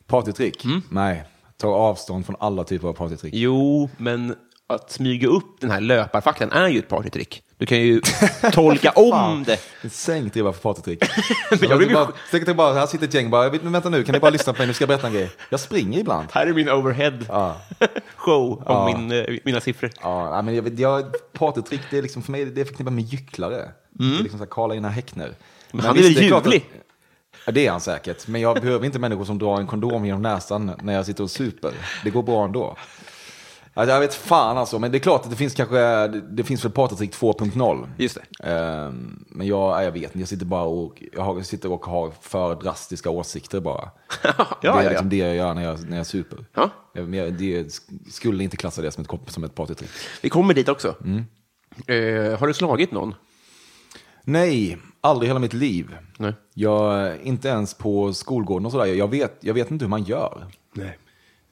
Partytrick? Mm. Nej. Ta avstånd från alla typer av partytrick. Jo, men att smyga upp den här löparfaktan är ju ett partytrick. Du kan ju [LAUGHS] tolka om det. Sänk det bara för partytrick. [LAUGHS] jag ju- bara, tänk bara, här sitter ett gäng bara, "Men vänta nu, kan ni bara lyssna på mig, nu ska jag berätta en grej. Jag springer ibland. Här är min overhead-show [LAUGHS] om Ja. min, eh, mina siffror. Ja, men jag, jag, partytrick, det är liksom, för mig det är förknippat med gycklare. Det är liksom så här Karl-Einar Häckner. Men, han är visst, väl klart ljuvlig? Ja, det är han säkert. Men jag behöver inte människor som drar en kondom genom näsan när jag sitter och super. Det går bra ändå. Alltså, jag vet fan alltså, men det är klart att det finns kanske, det, det finns väl partytrick 2.0. Just det. Ehm, men jag, jag vet inte, jag sitter bara och, jag, har, jag sitter och har för drastiska åsikter bara. [LAUGHS] ja, det är ja. liksom det jag gör när jag, när jag super. Ja. Jag, men jag det, skulle inte klassa det som ett, som ett partytrick. Vi kommer dit också. Mm. Eh, har du slagit någon? Nej, aldrig i hela mitt liv. Nej. Jag, inte ens på skolgården och sådär. Jag vet, jag vet inte hur man gör. Nej.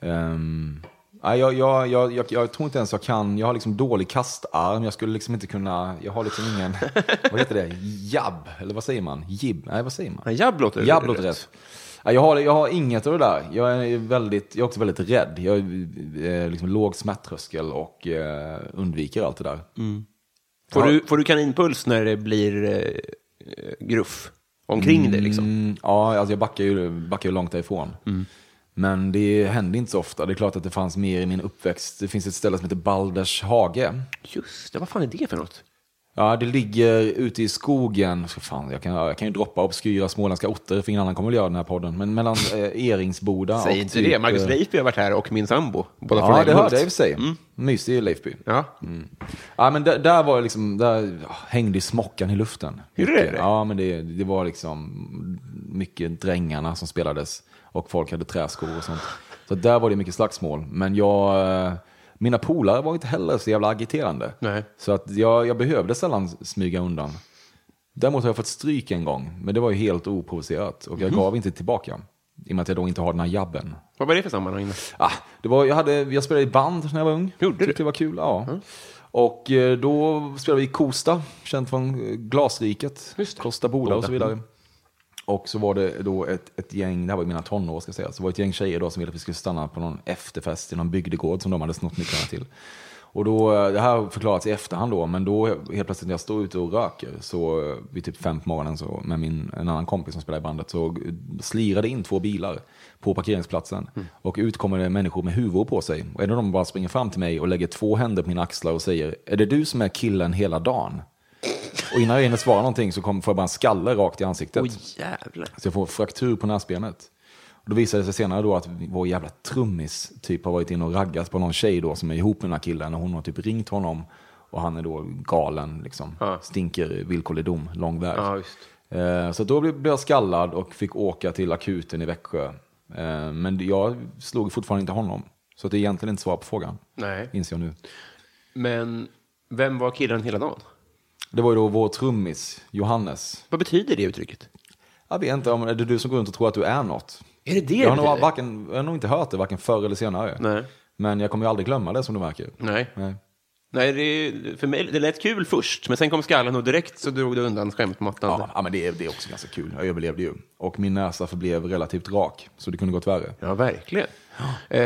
Ehm, nej, jag, jag, jag, jag, tror inte ens jag kan. Jag har liksom dålig kastarm. Jag skulle liksom inte kunna. Jag har liksom ingen. vad heter det? Jabb? Eller vad säger man? Jib? Nej, vad säger man? Ja, jabb låter Jabb låter rätt. Nej, Jag har, jag har inget av det där. Jag är, väldigt, jag är också väldigt rädd. Jag är eh, liksom låg smärttröskel och eh, undviker allt det där. Får, Ja. du, får du kaninpuls när det blir eh, gruff omkring dig? Liksom? Mm, ja, alltså jag backar ju, backar ju långt därifrån. Men det händer inte så ofta. Det är klart att det fanns mer i min uppväxt. Det finns ett ställe som heter Balders hage. Just det, vad fan är det för något? Ja, det ligger ute i skogen. Så fan, jag, kan, jag kan ju droppa obskyra småländska orter, för ingen annan kommer väl göra den här podden. Men mellan eh, Eringsboda Säg och inte typ, det. Marcus eh, Leifby har varit här och min sambo. Båda Ja, det hörde jag i och för sig. Mysig i Leifby. Ja. Ja, men där, där var jag liksom, där hängde smockan i luften. Det Mycket. det? Ja, men det, det var liksom mycket drängarna som spelades och folk hade träskor och sånt. Så där var det mycket slagsmål. Men jag, eh, mina polare var inte heller så jävla agiterande. Nej. Så att jag, jag behövde sällan smyga undan. Däremot har jag fått stryk en gång, men det var ju helt oprovocerat och jag gav inte tillbaka. I och med att jag då inte har den här jabben. Vad var det för sammanhang? Ah, det var, jag, hade, jag spelade i band när jag var ung. Gjorde Tyckte du? det var kul, ja. Och eh, då spelade vi i Kosta, känt från eh, Glasriket. Kosta Boda och så vidare. Och så var det då ett, ett gäng, det här var i mina tonår ska jag säga, så var det ett gäng tjejer då som ville att vi skulle stanna på någon efterfest i någon bygdegård som de hade snott nycklarna till. Och då, eh, det här har förklarats i efterhand då, men då helt plötsligt när jag står ute och röker, så eh, vid typ fem på morgonen så, med min, en annan kompis som spelar i bandet, så slirade in två bilar på parkeringsplatsen. Och ut kommer det människor med huvor på sig. Och en av dem bara springer fram till mig och lägger två händer på mina axlar och säger, är det du som är killen hela dagen? Och innan jag hinner svara någonting så kommer, får jag bara en skalle rakt i ansiktet. Oj, jävlar. Så jag får fraktur på näsbenet. Och då visade det sig senare då att vår jävla trummis typ har varit inne och raggat på någon tjej då som är ihop med den här killen och hon har typ ringt honom och han är då galen liksom. Ja. Stinker villkorlig dom, lång väg. Ja. Eh, Så då blev jag skallad och fick åka till akuten i Växjö. Eh, Men jag slog fortfarande inte honom. Så det är egentligen inte svar på frågan, Nej. inser jag nu. Men vem var killen hela dagen? Det var ju då vår trummis, Johannes. Vad betyder det uttrycket? Jag vet inte om är det du som går runt och tror att du är något. Är det det Jag har, det nog varken, jag har nog inte hört det, varken förr eller senare. Nej. Men jag kommer ju aldrig glömma det som du märker. Nej. Nej. Nej, det, för mig, det lät kul först, men sen kom skallen och direkt så drog du undan skämtmattan. Ja, ja, men det är, det är också ganska kul. Jag överlevde ju. Och min näsa förblev relativt rak, så det kunde gått värre. Ja, verkligen. Eh,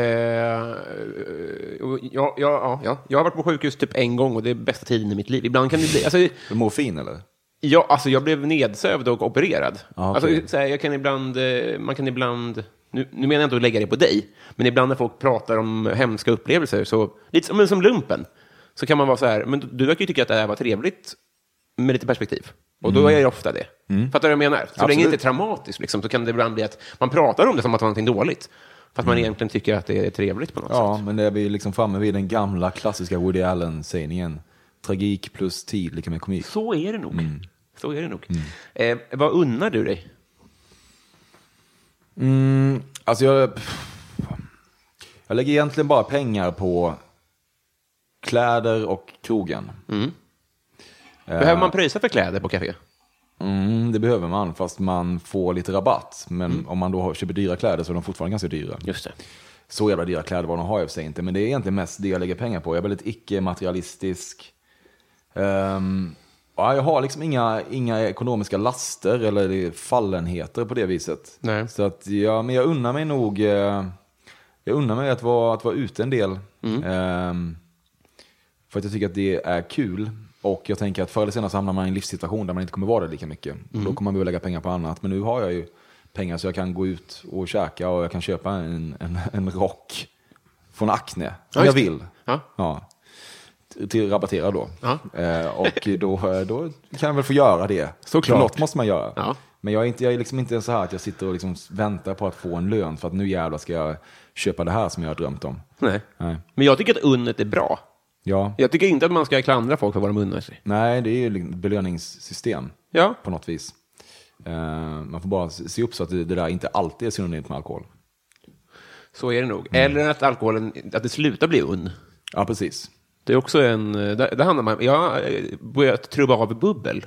ja, ja, ja, ja. Jag har varit på sjukhus typ en gång och det är bästa tiden i mitt liv. Ibland kan det bli... Alltså, morfin eller? ja, alltså jag blev nedsövd och opererad. Ja, okej. alltså, så här, jag kan ibland... eh, Man kan ibland... Nu, nu menar jag inte att lägga det på dig, men ibland när folk pratar om hemska upplevelser, så, lite som, men som lumpen, så kan man vara så här, men du, verkar ju tycka att det här var trevligt med lite perspektiv. Och då är det ofta det. Fattar du vad jag menar? Så länge det Absolut. inte är traumatiskt, liksom, så kan det ibland bli att man pratar om det som att det var någonting dåligt. Fast man egentligen tycker att det är trevligt på något Ja, sätt. men det är vi liksom framme vid den gamla klassiska Woody Allen-sägningen. Tragik plus tid lika med komik. Så är det nog. Så är det nog. Eh, vad unnar du dig? Mm, alltså jag... Jag lägger egentligen bara pengar på kläder och krogen. Behöver man pröjsa för kläder på café? Mm, det behöver man, fast man får lite rabatt. Men om man då köper dyra kläder så är de fortfarande ganska dyra. Just det. Så jävla dyra kläder var de har jag för sig inte, men det är egentligen mest det jag lägger pengar på. Jag är väldigt icke-materialistisk. Ehm, ja, jag har liksom inga, inga ekonomiska laster eller fallenheter på det viset. Nej. Så att, ja, men jag unnar mig nog, eh, jag unnar mig att vara, att vara ute en del. Ehm, för att jag tycker att det är kul. Och jag tänker att förr eller senare så hamnar man i en livssituation där man inte kommer vara där lika mycket. Och då kommer man behöva lägga pengar på annat. Men nu har jag ju pengar så jag kan gå ut och käka och jag kan köpa en, en, en rock från Acne. Om Ja, jag det. vill. Ja. Ja. Till rabatterad då. Ja. Eh, och då, då kan jag väl få göra det. Såklart. Något måste man göra. Ja. Men jag är, inte, jag är liksom inte så här att jag sitter och liksom väntar på att få en lön för att nu jävlar ska jag köpa det här som jag har drömt om. Nej. Nej. Men jag tycker att unnet är bra. Ja. Jag tycker inte att man ska klandra folk för vad de unnar sig. Nej, det är ju liksom ett belöningssystem Ja. på något vis. Eh, man får bara se upp så att det, där inte alltid är synonymt med alkohol. Så är det nog. Eller att alkoholen, att det slutar bli unn. Ja, precis. Det är också en, där, där handlar man, jag har börjat trubba av bubbel.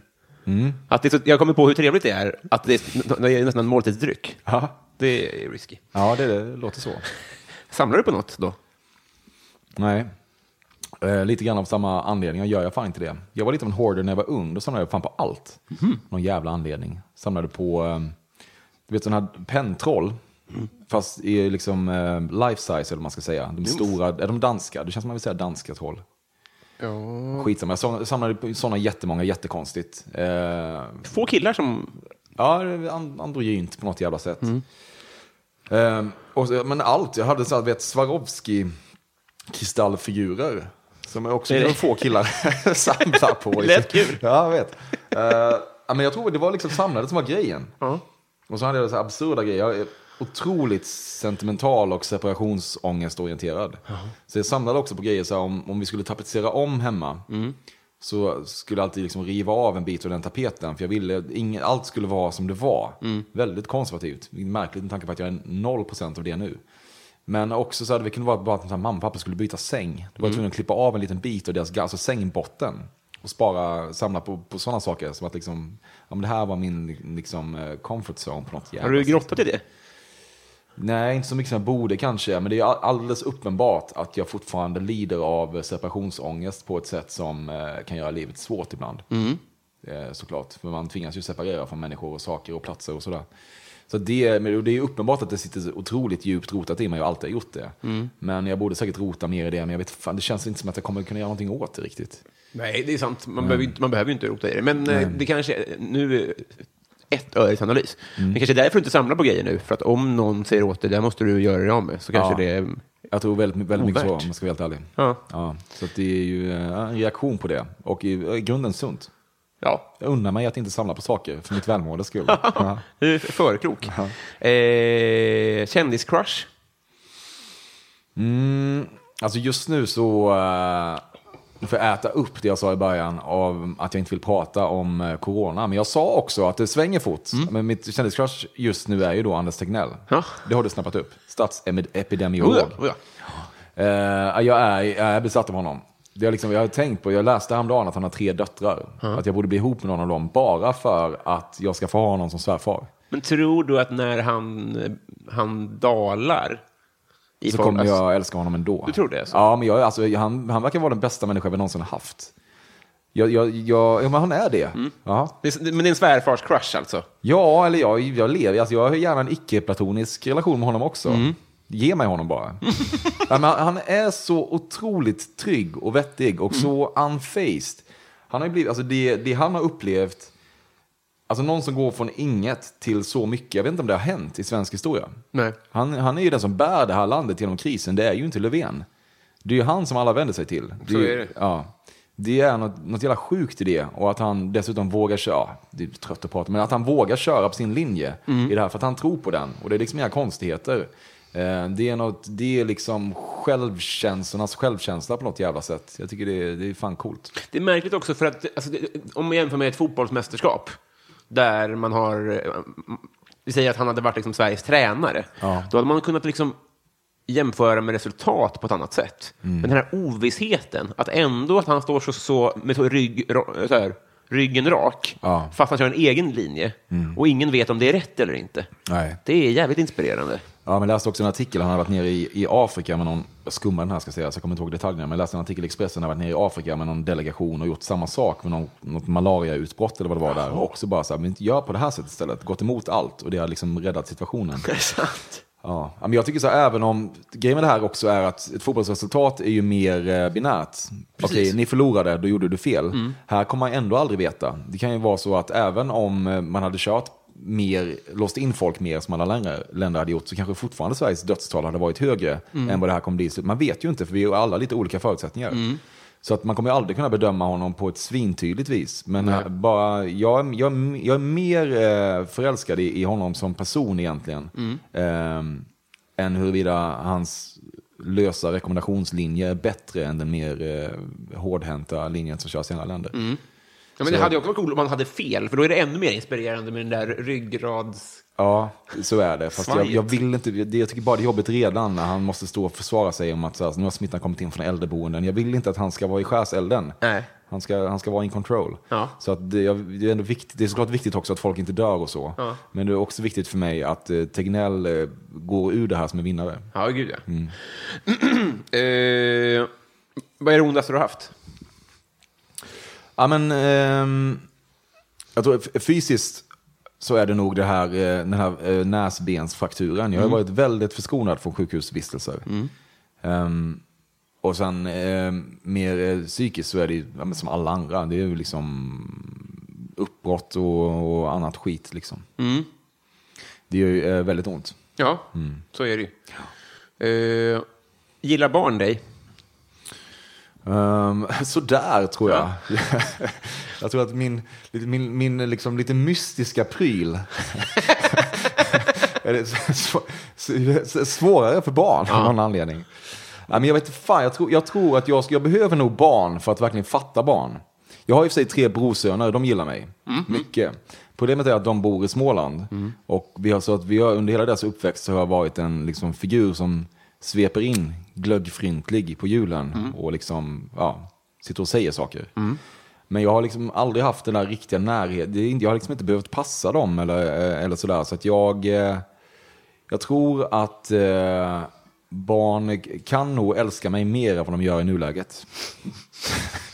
Att det jag kommer på hur trevligt det är att det är, det är nästan en måltidsdryck. Ja, Det är risky. ja det, det låter så. [LAUGHS] Samlar du på något då? Nej. Eh, lite grann av samma anledning gör jag fan inte det. Jag var lite av en hoarder när jag var ung. Då samlade jag fan på allt. Någon jävla anledning. Samlade på, eh, du vet sådana här penntroll. Fast i liksom eh, life size eller vad man ska säga. De stora, är de danska? Det känns som man vill säga danska troll. Ja. Skitsamma, jag sam- samlade på sådana jättemånga, jättekonstigt. Eh, Få killar som... Ja, androgynt på något jävla sätt. Ehm, och, så- men allt, jag hade så här, vet, Swarovski kristallfigurer. Som också Är det- kunde få killar [LAUGHS] samla på. Lät kul. Ja, jag vet. Ja, men jag tror det var liksom samlandet som var grejen. Och så hade jag så här absurda grejer. Jag är otroligt sentimental och separationsångestorienterad. Så jag samlade också på grejer så här, om, om vi skulle tapetsera om hemma. Så skulle jag alltid liksom riva av en bit av den tapeten. För jag ville, ingen, allt skulle vara som det var. Väldigt konservativt. Märkligt med tanke på att jag är 0% av det nu. Men också så hade det kunnat vara bara att mamma och pappa skulle byta säng. Då var jag tvungen att klippa av en liten bit av deras alltså sängbotten. Och spara, samla på, på sådana saker. Som att liksom, ja, men det här var min liksom, eh, comfort zone på något jävla Har du grottat i det? Nej, inte så mycket som jag borde kanske. Men det är all- alldeles uppenbart att jag fortfarande lider av separationsångest på ett sätt som eh, kan göra livet svårt ibland. Eh, såklart, för man tvingas ju separera från människor och saker och platser och sådär. Så det, det är uppenbart att det sitter otroligt djupt rotat i mig och alltid har gjort det. Men jag borde säkert rota mer i det, men jag vet fan, det känns inte som att jag kommer kunna göra någonting åt det riktigt. Nej, det är sant. Man, behöver, ju inte, man behöver inte rota i det. Men eh, det kanske, nu, ett öres analys. Men kanske är därför du inte samlar på grejer nu. För att om någon säger åt dig, det måste du göra dig av med, så kanske Ja. det är... Jag tror väldigt, väldigt mycket så, om jag ska vara helt ärlig. Ja. Ja, så det är ju eh, en reaktion på det. Och i, i grunden sunt. Ja, Jag unnar mig att inte samla på saker för mitt välmåendes skull. [LAUGHS] Ja. det är förkrok. Eh, kändiscrush? Mm, alltså just nu så nu får jag äta upp det jag sa i början av att jag inte vill prata om eh, corona. Men jag sa också att det svänger fort. Men mitt kändiscrush just nu är ju då Anders Tegnell. Ja. Det har du snappat upp. Statsepidemiolog. Oh, ja, oh, ja. Eh, jag, är, jag är besatt av honom. Det är liksom, jag har tänkt på, jag läste häromdagen att han har tre döttrar. Att jag borde bli ihop med någon av dem bara för att jag ska få ha honom som svärfar. Men tror du att när han, han dalar Så form- kommer alltså- jag älska honom ändå. Du tror det, alltså? Ja, men jag, alltså, han, han verkar vara den bästa människa vi någonsin har haft. Jag, jag, jag, ja, men han är det. Mm. Ja. Men det är en svärfars crush alltså? ja, eller jag, jag lever, alltså, jag har gärna en icke-platonisk relation med honom också. Mm. Ge mig honom bara. [LAUGHS] ja, han är så otroligt trygg och vettig och så unfaced. Han har blivit, alltså det, det han har upplevt, alltså någon som går från inget till så mycket, jag vet inte om det har hänt i svensk historia. Nej. Han, han är ju den som bär det här landet genom krisen, det är ju inte Löfven. Det är ju han som alla vänder sig till. Det Så ju, är det. Ja. Det är något, något jävla sjukt i det. Och att han dessutom vågar köra, det är trött att prata, men att han vågar köra på sin linje Mm. i det här för att han tror på den. Och det är liksom inga konstigheter. Eh, Det är, något, det är liksom självkänslornas självkänsla på något jävla sätt. Jag tycker det är, det är fan coolt. Det är märkligt också för att alltså, om man jämför med ett fotbollsmästerskap där man har... eh, Vi säger att han hade varit liksom Sveriges tränare. Ja. Då hade man kunnat liksom jämföra med resultat på ett annat sätt. Mm. Men den här ovissheten, att ändå att han står så, så med så rygg, så här, ryggen rak, Ja. Mm. fast han kör en egen linje, och ingen vet om det är rätt eller inte. Nej. Det är jävligt inspirerande. Ja, men jag läste också en artikel, han har varit nere i, i Afrika med någon, jag skummar den här ska jag säga, så jag kommer inte ihåg detaljerna, men jag läste en artikel i Expressen, han har varit nere i Afrika med någon delegation och gjort samma sak med någon, något malariautbrott eller vad det var där. Och också bara så här, men inte gör på det här sättet istället, gått emot allt och det har liksom räddat situationen. Det är sant. Ja, men jag tycker så här, även om, grejen med det här också är att ett fotbollsresultat är ju mer eh, binärt. Okej, ni förlorade, då gjorde du fel. Här kommer man ändå aldrig veta. Det kan ju vara så att även om eh, man hade kört mer, låst in folk mer som alla länder, länder hade gjort, så kanske fortfarande Sveriges dödstal hade varit högre än vad det här kommer bli. Man vet ju inte, för vi har alla lite olika förutsättningar. Så att man kommer aldrig kunna bedöma honom på ett svintydligt vis. Men eh, bara, jag, jag, jag är mer eh, förälskad i, i honom som person egentligen. Ehm, än huruvida hans lösa rekommendationslinje är bättre än den mer eh, hårdhänta linjen som körs i andra länder. Ja, men det hade också varit coolt om man hade fel, för då är det ännu mer inspirerande med den där ryggrads... Ja, så är det. Fast jag, jag vill inte, det- jag tycker bara det är jobbigt redan när han måste stå och försvara sig om att så här, nu har smittan kommit in från äldreboenden. Jag vill inte att han ska vara i skärselden. Nej. Han ska, han ska vara in control. Ja. Så att det, det, är ändå viktigt, det är såklart viktigt också att folk inte dör och så. Men det är också viktigt för mig att eh, Tegnell eh, går ur det här som en vinnare. Ja, gud ja. [CLEARS THROAT] eh, vad är det ondaste du har haft? Ja, men, ehm, jag tror fysiskt så är det nog det här, eh, den här eh, näsbensfrakturen. Jag har varit väldigt förskonad från sjukhusvistelser. Ehm, och sen eh, mer eh, psykiskt så är det ju ja, som alla andra. Det är ju liksom uppbrott och, och annat skit liksom. Det gör ju eh, väldigt ont. Ja, så är det ju. Eh, gillar barn dig? Um, sådär tror jag. [LAUGHS] jag tror att min, min, min liksom lite mystiska pryl [LAUGHS] är svårare för barn av någon anledning. Ja, men jag vet fan, jag tror, jag tror att jag, jag behöver nog barn för att verkligen fatta barn. Jag har i och för sig tre brorsöner, de gillar mig mycket. Problemet är att de bor i Småland. Och vi har, så att vi har, under hela deras uppväxt så har jag varit en liksom, figur som sveper in glöggfrintlig på julen och liksom, ja, sitter och säger saker. Men jag har liksom aldrig haft den där riktiga närheten. Jag har liksom inte behövt passa dem eller, eh, eller sådär. Så att jag, eh, jag tror att eh, barn kan nog älska mig mer än vad de gör i nuläget. [LAUGHS]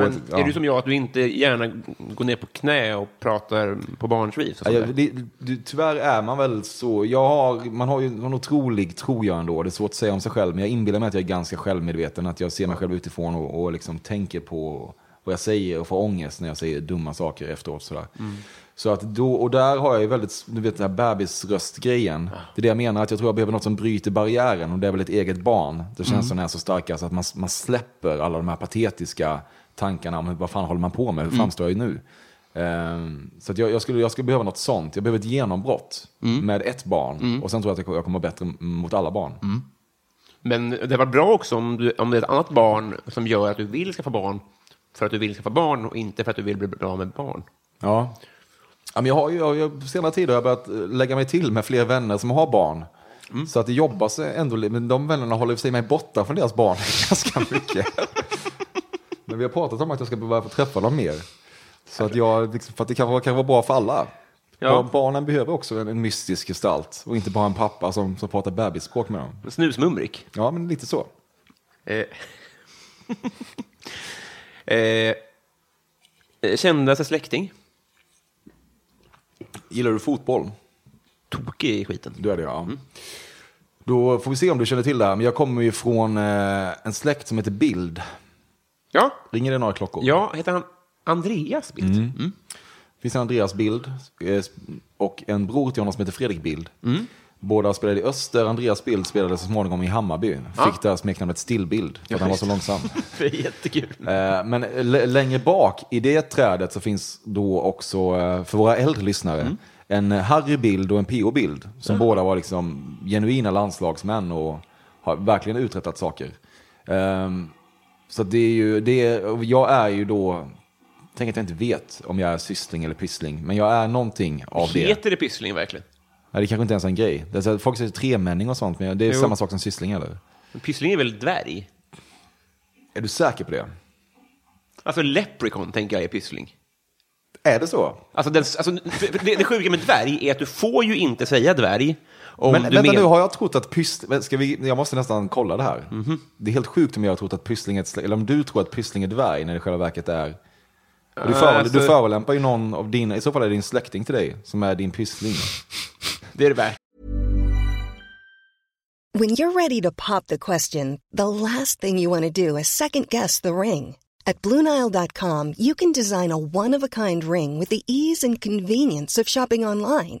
Men ett- är ja. du som jag, att du inte gärna går ner på knä och pratar på barns vis? Ja, det, det, tyvärr är man väl så. Jag har, man har ju en otrolig, tror jag ändå, det är svårt att säga om sig själv, men jag inbillar mig att jag är ganska självmedveten, att jag ser mig själv utifrån och, och liksom tänker på vad jag säger och får ångest när jag säger dumma saker efteråt. Sådär. Så att då, och där har jag ju väldigt, du vet den här bebisröstgrejen. Det är det jag menar, att jag tror jag behöver något som bryter barriären och det är väl ett eget barn. Det känns som när jag är så starka så att man, man släpper alla de här patetiska tankarna om vad fan håller man på med, hur framstår jag ju nu? Ehm, så att jag, jag, skulle, jag skulle behöva något sånt. Jag behöver ett genombrott med ett barn. Och sen tror jag att jag jag kommer bättre mot alla barn. Men det var bra också om, du, om det är ett annat barn som gör att du vill skaffa barn för att du vill skaffa barn och inte för att du vill bli bra med barn. Ja. Men jag har ju, jag, jag, senare tid har jag börjat eh, lägga mig till med fler vänner som har barn. Så att det jobbas ändå, men de vännerna håller sig mig borta från deras barn [LAUGHS] ganska mycket. Men vi har pratat om att jag ska börja få träffa dem mer. Så att jag, liksom, för att det kan vara, kan vara bra för alla. Ja. Barn- Barnen behöver också en, en mystisk gestalt och inte bara en pappa som, som pratar bebisspråk med dem. Snusmumrik. Ja, men lite så. Eh. [LAUGHS] eh. Kändaste släkting? Gillar du fotboll? Tokig i skiten. Du är det ja. Då får vi se om du känner till det här. Men jag kommer ju från eh, en släkt som heter Bild. Ja, Ringer det några klockor? ja heter han Andreas Bildt? Mm. finns en Andreas Bild eh, och en bror till honom som heter Fredrik Bild. Båda spelade i Öster. Andreas Bild spelade så småningom i Hammarby. Fick där smeknamnet Stillbild för att han var så långsam. [LAUGHS] Det är jättekul. Eh, Men längre bak i det trädet så finns då också, eh, för våra äldre lyssnare, en Harry-bild och en PO-bild. Som båda var liksom genuina landslagsmän och har verkligen uträttat saker. Så det är ju, det är, jag är ju då, tänk att jag inte vet om jag är syssling eller pyssling, men jag är någonting av det. Heter det Pyssling verkligen? Nej, det kanske inte ens är en grej. Det är så folk säger tremänning och sånt, men det är Jo. samma sak som syssling eller? Men Pyssling är väl dvärg? Är du säker på det? Alltså leprechaun tänker jag är pyssling. Är det så? Alltså, den, alltså det, det sjuka med dvärg är att du får ju inte säga dvärg. Om men du vänta men- nu, har jag trott att pyssling... Ska vi, jag måste nästan kolla det här. Det är helt sjukt om jag har trott att pyssling är ett Eller om du tror att pyssling är dvärg när det i själva verket är... Du, för, alltså- du förolämpar ju någon av dina... I så fall är det din släkting till dig som är din pyssling. [LAUGHS] Det är det värt. When you're ready to pop the question, the last thing you want to do is second guess the ring. At Bluenile.com, you can design a one of a kind ring with the ease and convenience of shopping online.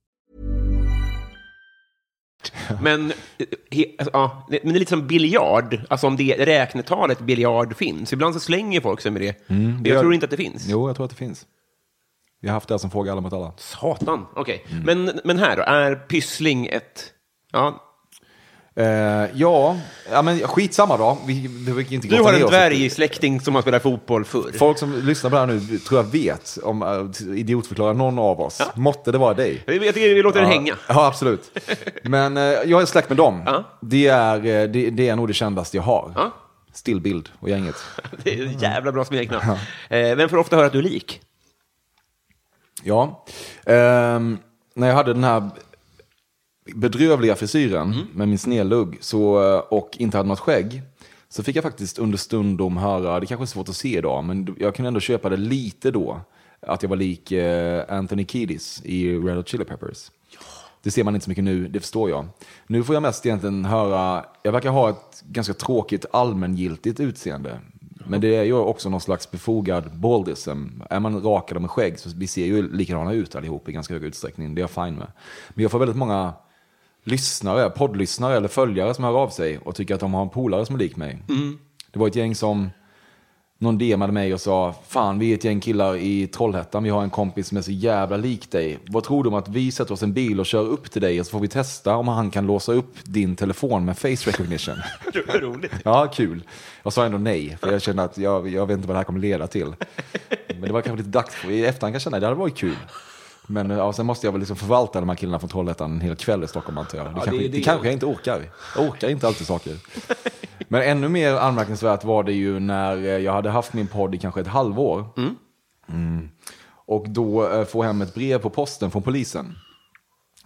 Men, ja, det- men det är lite som biljard, alltså om det räknetalet biljard finns. Ibland så slänger folk sig med det. Men jag gör- tror inte att det finns. Jo, jag tror att det finns. Vi har haft det som fråga alla mot alla. Satan, okej. Men, men här då, är pyssling ett... Ja, Eh, ja, ja, men skitsamma då. Vi, vi inte du har en dvärgsläkting som har spelat fotboll förr. Folk som lyssnar på det här nu tror jag vet om uh, idiotförklarar någon av oss. Måtte det vara dig. Jag tycker vi låter den Ja, hänga. Ja, absolut. Men eh, jag är släkt med dem. Ja. Det, är, det, det är nog det kändaste jag har. Ja. Stillbild och gänget. [LAUGHS] Det är ett jävla bra smeknamn. Vem får ofta höra att du är lik? Ja. Ehm, när jag hade den här bedrövliga frisyren med min snedlugg så, eh, och inte hade något skägg så fick jag faktiskt understundom höra, det kanske är svårt att se idag, men jag kunde ändå köpa det lite då, att jag var lik eh, Anthony Kiedis i Red Hot Chili Peppers. Det ser man inte så mycket nu, det förstår jag. Nu får jag mest egentligen höra, jag verkar ha ett ganska tråkigt allmängiltigt utseende. Men det är ju också någon slags befogad baldism. Är man rakad med skägg så vi ser ju likadana ut allihop i ganska hög utsträckning. Det är jag fine med. Men jag får väldigt många lyssnare, poddlyssnare eller följare som hör av sig och tycker att de har en polare som är lik mig. Det var ett gäng som någon DMade mig och sa Fan, vi är ett gäng killar i Trollhättan, vi har en kompis som är så jävla lik dig. Vad tror du om att vi sätter oss en bil och kör upp till dig och så får vi testa om han kan låsa upp din telefon med face recognition? [LAUGHS] Roligt. Ja, kul. Jag sa ändå nej, för jag kände att jag, jag vet inte vad det här kommer leda till. Men det var kanske lite dags, i efterhand kan jag känna att det hade varit kul. Men ja, sen måste jag väl liksom förvalta de här killarna från Trollhättan en hel kväll i Stockholm antar jag. Det, kanske, det- det, det- kanske jag inte orkar. Jag orkar inte alltid saker. Men ännu mer anmärkningsvärt var det ju när eh, jag hade haft min podd i kanske ett halvår. Mm. Och då eh, får jag hem ett brev på posten från polisen.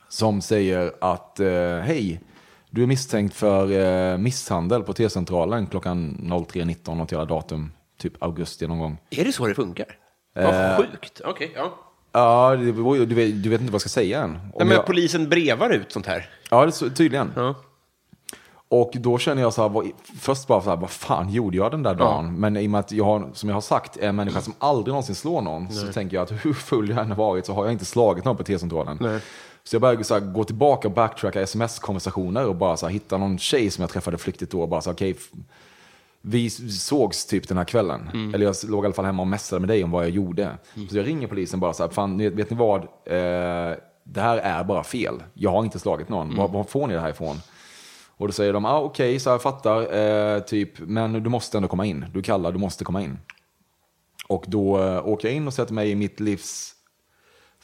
Som säger att eh, hej, du är misstänkt för eh, misshandel på T-centralen klockan 03.19, något jävla datum, typ augusti någon gång. Är det så det funkar? Vad sjukt. Okej, ja. Ja, det, du, vet, du vet inte vad jag ska säga än. Om Nej, men jag, polisen brevar ut sånt här. ja, det är så, tydligen. Ja. Och då känner jag så här, vad, först bara så här, vad fan gjorde jag den där dagen? Men i och med att jag har, som jag har sagt, är en människa som aldrig någonsin slår någon, så tänker jag att hur full jag än har varit så har jag inte slagit någon på T-centralen. Så jag började så här, gå tillbaka och backtracka sms-konversationer och bara så här, hitta någon tjej som jag träffade flyktigt då och bara så här, okej, f- vi sågs typ den här kvällen. Eller jag låg i alla fall hemma och messade med dig om vad jag gjorde. Så jag ringer polisen bara så här, fan, vet, vet ni vad? Eh, det här är bara fel. Jag har inte slagit någon. Var, var får ni det här ifrån? Och då säger de, ah, okej, så jag fattar, eh, typ, men du måste ändå komma in. Du kallar, du måste komma in. Och då eh, åker jag in och sätter mig i mitt livs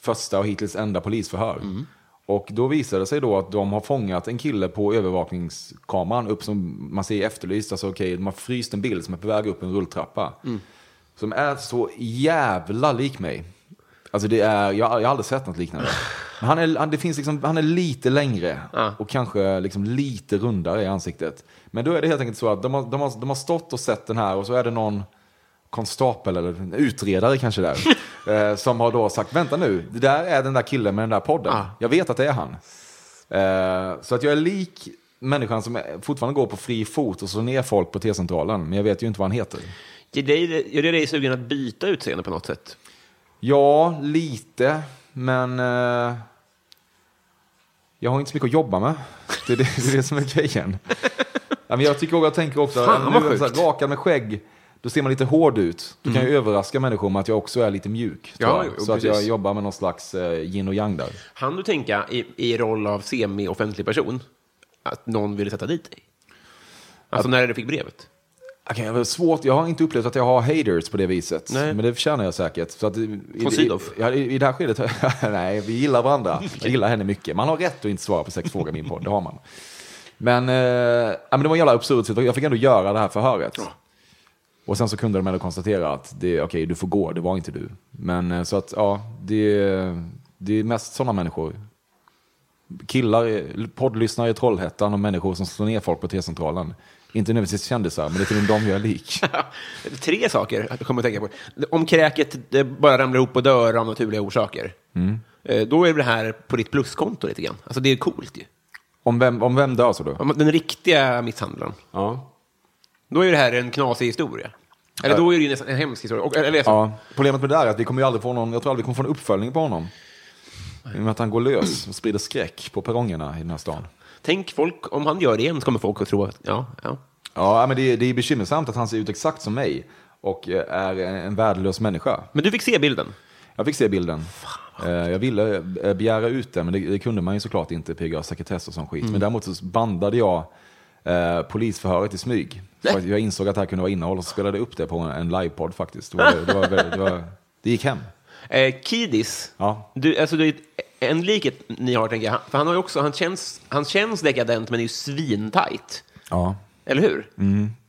första och hittills enda polisförhör. Och då visar det sig då att de har fångat en kille på övervakningskameran upp som man ser efterlyst. Alltså okej, de har fryst en bild som är på väg upp en rulltrappa. Som är så jävla lik mig. Alltså det är, jag, jag har aldrig sett något liknande. Men han är, han, det finns liksom, han är lite längre Ja. och kanske liksom lite rundare i ansiktet. Men då är det helt enkelt så att de har, de, har, de har stått och sett den här och så är det någon konstapel eller en utredare kanske där. [LAUGHS] eh, som har då sagt, vänta nu, det där är den där killen med den där podden. Ah. Jag vet att det är han. Eh, så att jag är lik människan som fortfarande går på fri fot och slår ner folk på T-centralen. Men jag vet ju inte vad han heter. Gör det gör det dig sugen att byta utseende på något sätt? Ja, lite, men eh, jag har inte så mycket att jobba med. Det är det, det, är det som är grejen. [LAUGHS] Jag tycker också, jag tänker också, Fan, nu är jag rakad med skägg, då ser man lite hård ut. Då kan jag överraska människor med att jag också är lite mjuk. Mm. Ja, jo, så att jag precis. jobbar med någon slags eh, yin och yang där. Han du tänka i, i roll av semi-offentlig person att någon ville sätta dit dig? Alltså när du fick brevet? Okay, det svårt, jag har inte upplevt att jag har haters på det viset. Nej. Men det förtjänar jag säkert. Så att, i, i, i, ja, i, det här skedet, [LAUGHS] nej, vi gillar varandra. [LAUGHS] Jag gillar henne mycket. Man har rätt att inte svara på sex frågor i min podd, det har man. Men, eh, ja, men det var en jävla absurd situation. Jag fick ändå göra det här förhöret. Och sen så kunde de ändå konstatera att det, okej, du får gå, det var inte du. Men eh, så att, ja, det, det är mest sådana människor. Killar, poddlyssnare i Trollhättan och människor som slår ner folk på T-centralen. Inte nödvändigtvis kändisar, men det är till dem jag är lik. [LAUGHS] Tre saker jag kommer att tänka på. Om kräket bara ramlar ihop och dör av naturliga orsaker, Mm. eh, då är det här på ditt pluskonto lite grann. Alltså det är coolt ju. Om vem, om vem dör så då? Om Den riktiga misshandlaren. Ja. Då är det här en knasig historia. Eller då är det ju nästan en hemsk historia. Och, eller, ja. Problemet med det där är att vi kommer ju aldrig få någon, jag tror aldrig vi kommer få en uppföljning på honom. I och med att han går lös och sprider skräck på perrongerna i den här stan. Tänk folk, om han gör det igen så kommer folk att tro att, ja, ja. Ja, men det, det är bekymmersamt att han ser ut exakt som mig och eh, är en, värdelös människa. Men du fick se bilden? Jag fick se bilden. Eh, Jag ville eh, begära ut den, men det, det kunde man ju såklart inte, PGA sekretess och sån skit. Men däremot så bandade jag eh, polisförhöret i smyg. Jag insåg att det här kunde vara innehåll och så spelade jag upp det på en, livepodd faktiskt. Det, var, det, var, det, var, det gick hem. Eh, Kidis, Ja. du, alltså, du, en likhet ni har, tänker jag. För han, har också, han, känns, han känns dekadent, men är ju svintajt. Ja. Eller hur?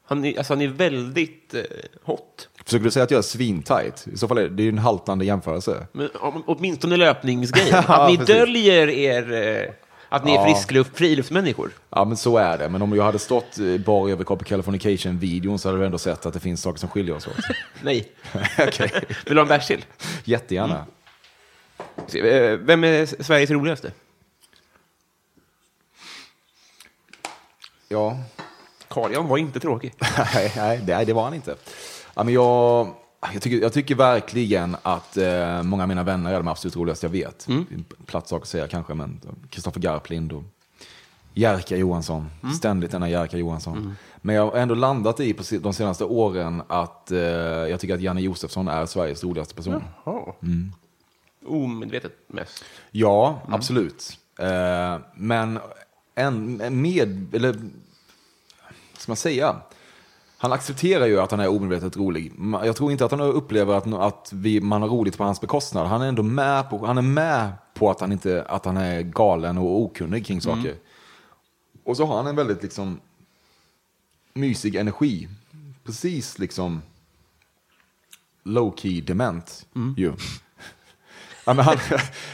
Han, är, alltså, han är väldigt eh, hot. Försöker du säga att jag är svintajt? I så fall är det, ju en haltande jämförelse. Men åtminstone löpningsgrejen. [LAUGHS] Ja, att ni precis. döljer er... Eh, att ni är friskluft, friluftsmänniskor. Ja, men så är det. Men om jag hade stått eh, bar överkropp i Californication-videon så hade du ändå sett att det finns saker som skiljer oss åt. [LAUGHS] Nej. [LAUGHS] Okej. Vill du ha en bärs till? Jättegärna. Eh, Vem är Sveriges roligaste? Ja. Carl-Jan var inte tråkig. [LAUGHS] nej, nej, det, det var han inte. Ja, men jag, jag, tycker, jag tycker verkligen att eh, många av mina vänner är de absolut roligaste jag vet. Mm. Platt sak att säga kanske, men Kristoffer Garplind och Jerka Johansson. Mm. Ständigt denna Jerka Johansson. Men jag har ändå landat i på de senaste åren att eh, jag tycker att Janne Josefsson är Sveriges roligaste person. Omedvetet mest. Ja, absolut. Eh, men en, med, eller ska man säga? Han accepterar ju att han är omedvetet rolig. Jag tror inte att han upplever att, att vi, man har roligt på hans bekostnad. Han är ändå med på, han är med på att, han inte, att han är galen och okunnig kring saker. Och så har han en väldigt liksom mysig energi. Precis liksom low-key dement ju. Ja, men han,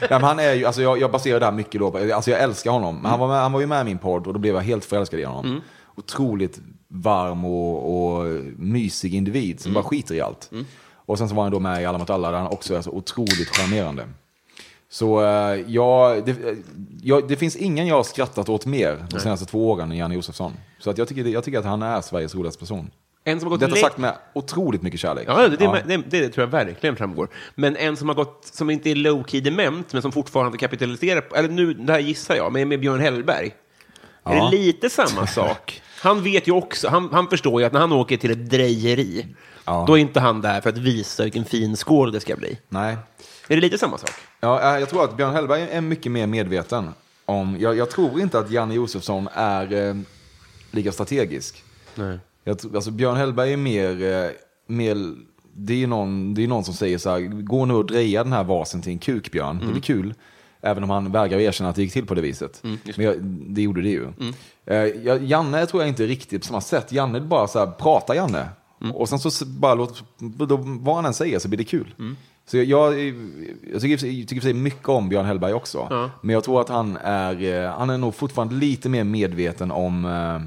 ja, men han är ju, alltså jag, jag baserar det här mycket då på, alltså jag älskar honom. Men han, var med, han var ju med i min podd och då blev jag helt förälskad i honom. Otroligt varm och, och mysig individ som bara skiter i allt. Och sen så var han då med i Alla mot alla där han också är så otroligt charmerande. Så eh, ja, det, eh, ja, det finns ingen jag har skrattat åt mer de senaste två åren än Janne Josefsson. Så att jag, tycker, jag tycker att han är Sveriges roligaste person. En som har gått Detta sagt med otroligt mycket kärlek. Ja, det, det, Det, det tror jag verkligen framgår. Men en som har gått, som inte är low-key dement, men som fortfarande kapitaliserar, på- eller nu, det här gissar jag, med, med Björn Hellberg. Är Ja. det lite samma [LAUGHS] sak? Han vet ju också, han, han förstår ju att när han åker till ett drejeri, Ja. då är inte han där för att visa vilken fin skål det ska bli. Nej. Är det lite samma sak? Ja, eh, jag tror att Björn Hellberg är mycket mer medveten om... Jag, jag tror inte att Janne Josefsson är eh, lika strategisk. Nej. Jag, alltså Björn Hellberg är mer... Eh, mer det är någon, det är någon som säger så här, gå nu och dreja den här vasen till en kuk, Björn. Det blir kul. Även om han vägrar erkänna att det gick till på det viset. Men jag, det gjorde det ju. Eh, jag, Janne tror jag inte riktigt på samma sätt. Janne bara så här, prata Janne. Och sen så bara låt, då, vad han än säger så blir det kul. Så jag, jag, jag tycker, jag tycker sig mycket om Björn Hellberg också. Men jag tror att han är, eh, han är nog fortfarande lite mer medveten om, eh,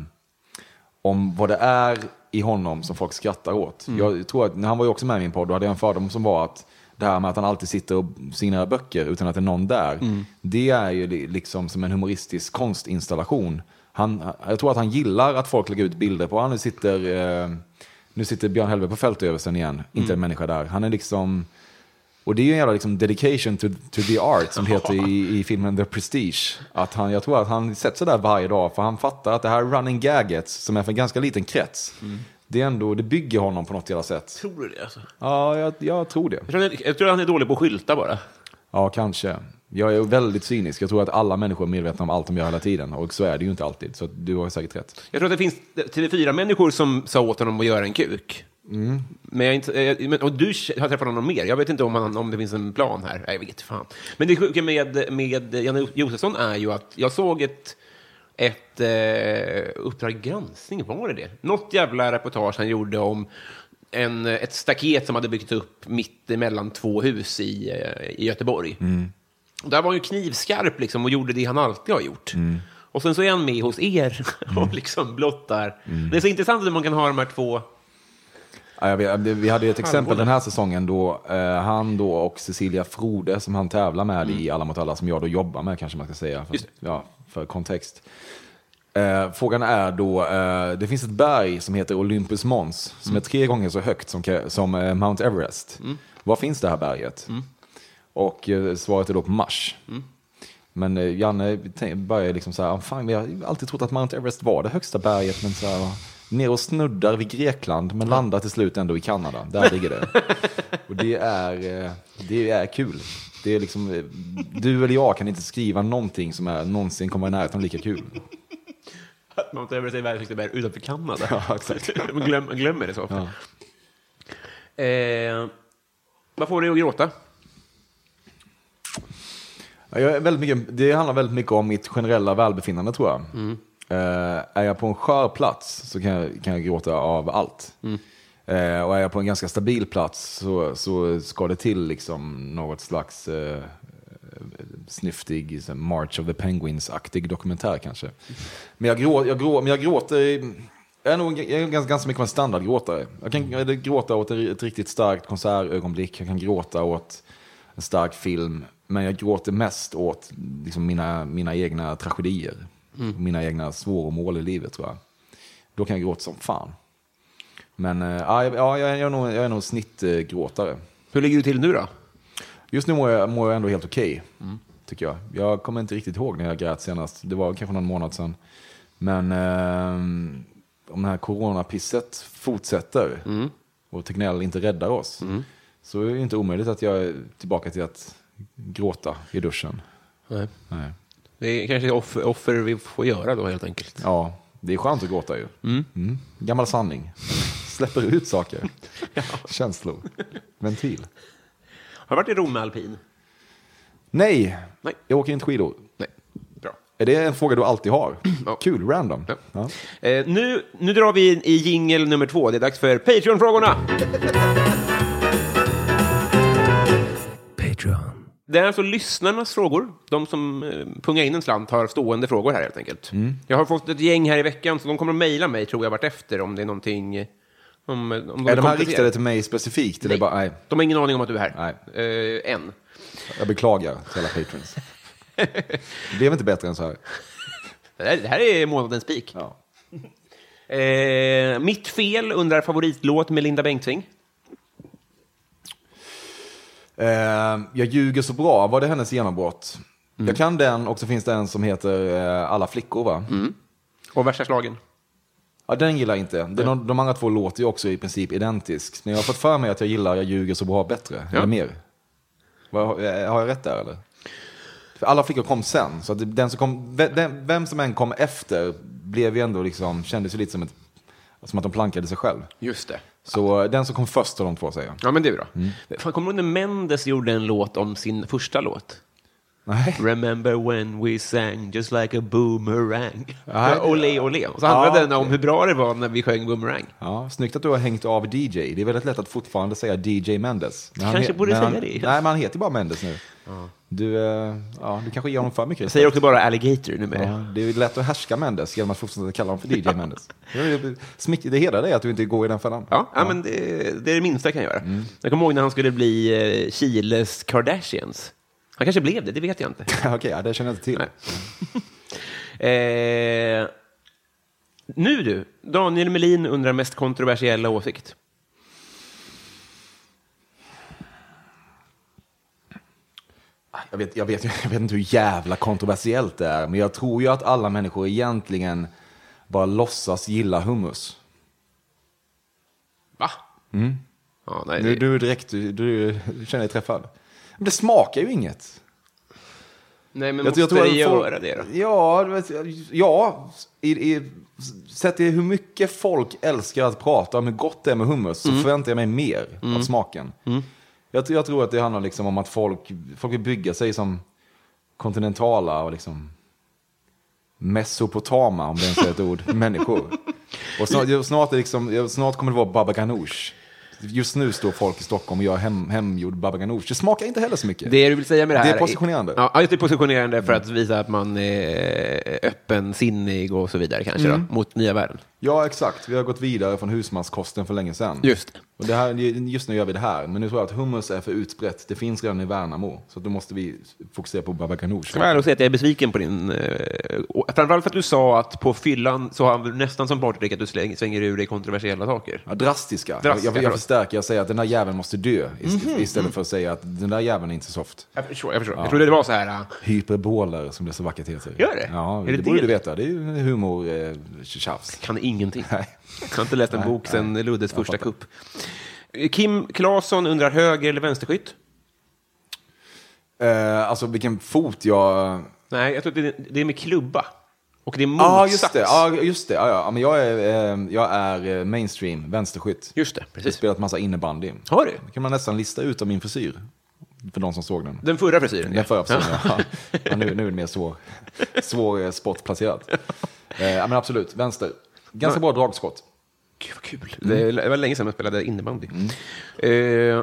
om vad det är i honom som folk skrattar åt. Jag tror att, när han var ju också med i min podd, då hade jag en fördom som var att det här med att han alltid sitter och signerar böcker utan att det är någon där. Det är ju li- liksom som en humoristisk konstinstallation. Han, jag tror att han gillar att folk lägger ut bilder på, han nu sitter, eh, nu sitter Björn Hellberg på fältöversten igen, inte en människa där. Han är liksom, och det är ju en jävla liksom dedication to, to the art som heter i, i filmen The Prestige. Att han, jag tror att han sätter sig där varje dag för han fattar att det här running gaget som är för en ganska liten krets, det, är ändå, det bygger honom på något jävla sätt. Tror du det? Alltså? Ja, jag, jag tror det. Jag, tror, han- jag tror han är dålig på att skylta bara. Ja, kanske. Jag är väldigt cynisk. Jag tror att alla människor är medvetna om allt de gör hela tiden. Och så är det ju inte alltid. Så du har säkert rätt. Jag tror att det finns TV4-människor som sa åt honom att göra en kuk. Men, jag inte, men och du har träffat honom mer. Jag vet inte om, han, om det finns en plan här. Jag vet fan. Men det sjuka med, med Janne Josefsson är ju att jag såg ett, ett eh, Uppdrag granskning, var det det? Något jävla reportage han gjorde om en, ett staket som hade byggts upp mitt emellan två hus i, eh, i Göteborg. Och där var han ju knivskarp liksom och gjorde det han alltid har gjort. Och sen så är han med hos er [LAUGHS] och liksom blottar. Det är så intressant hur man kan ha de här två... Ja, vet, vi hade ju ett exempel den här säsongen då eh, han då och Cecilia Frode som han tävlar med i Alla mot alla som jag då jobbar med kanske man ska säga. För, ja, för kontext. Eh, frågan är då, eh, det finns ett berg som heter Olympus Mons som är tre gånger så högt som, som eh, Mount Everest. Var finns det här berget? Och eh, svaret är då på Mars. Men eh, Janne börjar liksom så här, "Ah, fan, vi har alltid trott att Mount Everest var det högsta berget, men så här, ner och snuddar vid Grekland, men landar till slut ändå i Kanada. Där ligger det. och det är, eh, det är kul. Det är liksom, eh, du eller jag kan inte skriva någonting som är, någonsin kommer i närheten av lika kul. Mount Everest är världens högsta berg utanför Kanada. Ja, exakt. [LAUGHS] Man glöm, man glömmer det så ofta. Eh, vad får dig att gråta? Ja, Jag är väldigt mycket, det handlar väldigt mycket om mitt generella välbefinnande tror jag. Eh, är jag på en skör plats så kan jag, kan jag gråta av allt. Eh, och är jag på en ganska stabil plats så, så ska det till liksom något slags eh, snyftig March of the Penguins-aktig dokumentär kanske. Men jag, grå, jag, grå, men jag gråter, jag är nog jag är ganska, ganska mycket av en standardgråtare. Jag kan jag gråta åt ett riktigt starkt konsertögonblick, jag kan gråta åt en stark film. Men jag gråter mest åt liksom, mina, mina egna tragedier. Mina egna svårmål i livet tror jag. Då kan jag gråta som fan. Men eh, ja, jag- ja, jag, är- nog, jag är nog snittgråtare. Hur ligger du till nu då? Just nu mår jag, mår jag ändå helt okej, tycker jag. Jag kommer inte riktigt ihåg när jag grät senast. Det var kanske någon månad sedan. Men eh, om det här coronapisset fortsätter och Tegnell inte räddar oss så är det inte omöjligt att jag är tillbaka till att gråta i duschen. Nej. Nej. Det är kanske offer, offer vi får göra då helt enkelt. Ja, det är skönt att gråta ju. Mm. Gammal sanning. Släpper ut saker. [LAUGHS] Känslor. Ventil. Har du varit i Rom med alpin? Nej, Nej. jag åker inte skidor. Nej. Bra. Är det en fråga du alltid har? [CLEARS THROAT] Ja. Kul, random. Ja. Ja. Eh, nu, nu drar vi in i jingel nummer två. Det är dags för Patreon-frågorna. [LAUGHS] Det är alltså lyssnarnas frågor. De som eh, pungar in en slant har stående frågor här helt enkelt. Mm. Jag har fått ett gäng här i veckan, så de kommer att mejla mig tror jag vart efter om det är någonting... Om, om de Är de här riktade till mig specifikt? Eller Nej. bara, nej, De har ingen aning om att du är här. Nej. Eh, än. jag beklagar till alla patrons. [LAUGHS] Det blev inte bättre än så här. Det här, det här är månadens pik. Ja. Eh, mitt fel undrar favoritlåt med Linda Bengtzing. Eh, jag ljuger så bra, var det hennes genombrott? Jag kan den och så finns det en som heter eh, Alla flickor va? Och värsta slagen. Ja, den gillar jag inte. De, de andra två låter ju också i princip identiskt. Men jag har fått för mig att jag gillar Jag ljuger så bra bättre. Ja. Eller mer. Vad- Har jag rätt där eller? Alla flickor kom sen. Så den som kom, den, vem som än kom efter blev ju ändå liksom, kändes ju lite som, ett, som att de plankade sig själv. Just det. Så den som kom först av de två säger jag. Ja, men det är bra. Fan, kommer du ihåg när Mendes gjorde en låt om sin första låt? Nej. Remember when we sang just like a boomerang. Nej, Ja, olé, olé. Och så handlade Ja, den om hur bra det var när vi sjöng boomerang. Ja, snyggt att du har hängt av DJ. Det är väldigt lätt att fortfarande säga DJ Mendes. Men Kanske borde men säga han, det. Nej, men han heter bara Mendes nu. Du, eh, ja, du kanske ger honom för mycket Jag säger också bara alligator numera. Ja, det är lätt att härska Mendes genom att fortsätta kalla honom för DJ Mendes. Smick, det hedrar dig att du inte går i den fällan. Ja, ja. men det, det är det minsta jag kan göra. Jag kommer ihåg när han skulle bli eh, Chiles Kardashians. Han kanske blev det, det vet jag inte. [LAUGHS] Okej, ja, det känner jag inte till. Eh, nu du, Daniel Melin undrar mest kontroversiella åsikt. Jag vet, jag, vet, [LAUGHS] jag vet inte hur jävla kontroversiellt det är, men jag tror ju att alla människor egentligen bara låtsas gilla hummus. Va? Ja, nej, det, du direkt, du, du känner dig träffad. Men det smakar ju inget. nej men Jag, måste jag tror det göra det då? Ja, ja i, i, sett till hur mycket folk älskar att prata om hur gott det är med hummus så Mm. förväntar jag mig mer av smaken. Jag, jag tror att det handlar liksom om att folk, folk vill bygga sig som kontinentala och liksom mesopotama, om det ens är ett ord, [LAUGHS] människor. Och snart, snart, liksom, snart kommer det vara baba ganoush. Just nu står folk i Stockholm och gör hem, hemgjord baba ganoush. Det smakar inte heller så mycket. Det du vill säga med det Det här är positionerande. Ja, just det är positionerande för att visa att man är öppensinnig och så vidare kanske Mm. då, mot nya världen. Ja, exakt. Vi har gått vidare från husmanskosten för länge sedan. Just. Och det här, just nu gör vi det här. Men nu tror jag att hummus är för utbrett. Det finns redan i Värnamo. Så då måste vi fokusera på baba ganoush. Ska och säga att jag är besviken på din... Eh, framförallt för att du sa att på fyllan så har du nästan som partydrick att du släng, svänger ur dig kontroversiella saker. Ja, drastiska. Drastiska, jag, jag, jag förstärker. Jag säger att den där jäveln måste dö. Ist- Istället för att säga att den där jäveln är inte soft. Jag förstår. Jag, förstår. jag trodde det var så här... ah, Hyperboler, som det så vackert heter. Gör det? Ja, Är det, det borde du veta. Det är ju humor, eh, tjafs. kan ingenting. Nej. Jag har inte läst en Nej, bok sedan nej. Luddes första kupp. Kim Claesson undrar höger eller vänsterskytt? Eh, alltså vilken fot jag... Nej, jag tror att det, det är med klubba. Och det är Ja, motsats. just det. Ja, just det. Ja, ja. Ja, Men jag är, eh, jag är eh, mainstream, vänsterskytt. Just det, Jag har precis. spelat massa innebandy. Har du? Det kan man nästan lista ut av min frisyr. För de som såg den. Den förra frisyren? Den förra frisyren, ja. [LAUGHS] ja. nu, nu är det mer svår, svår eh, spotplacerat. [LAUGHS] Eh, ja, men absolut, vänster. Ganska bra dragskott. Gud, vad kul. Mm. Det var länge sedan jag spelade innebandy. Eh,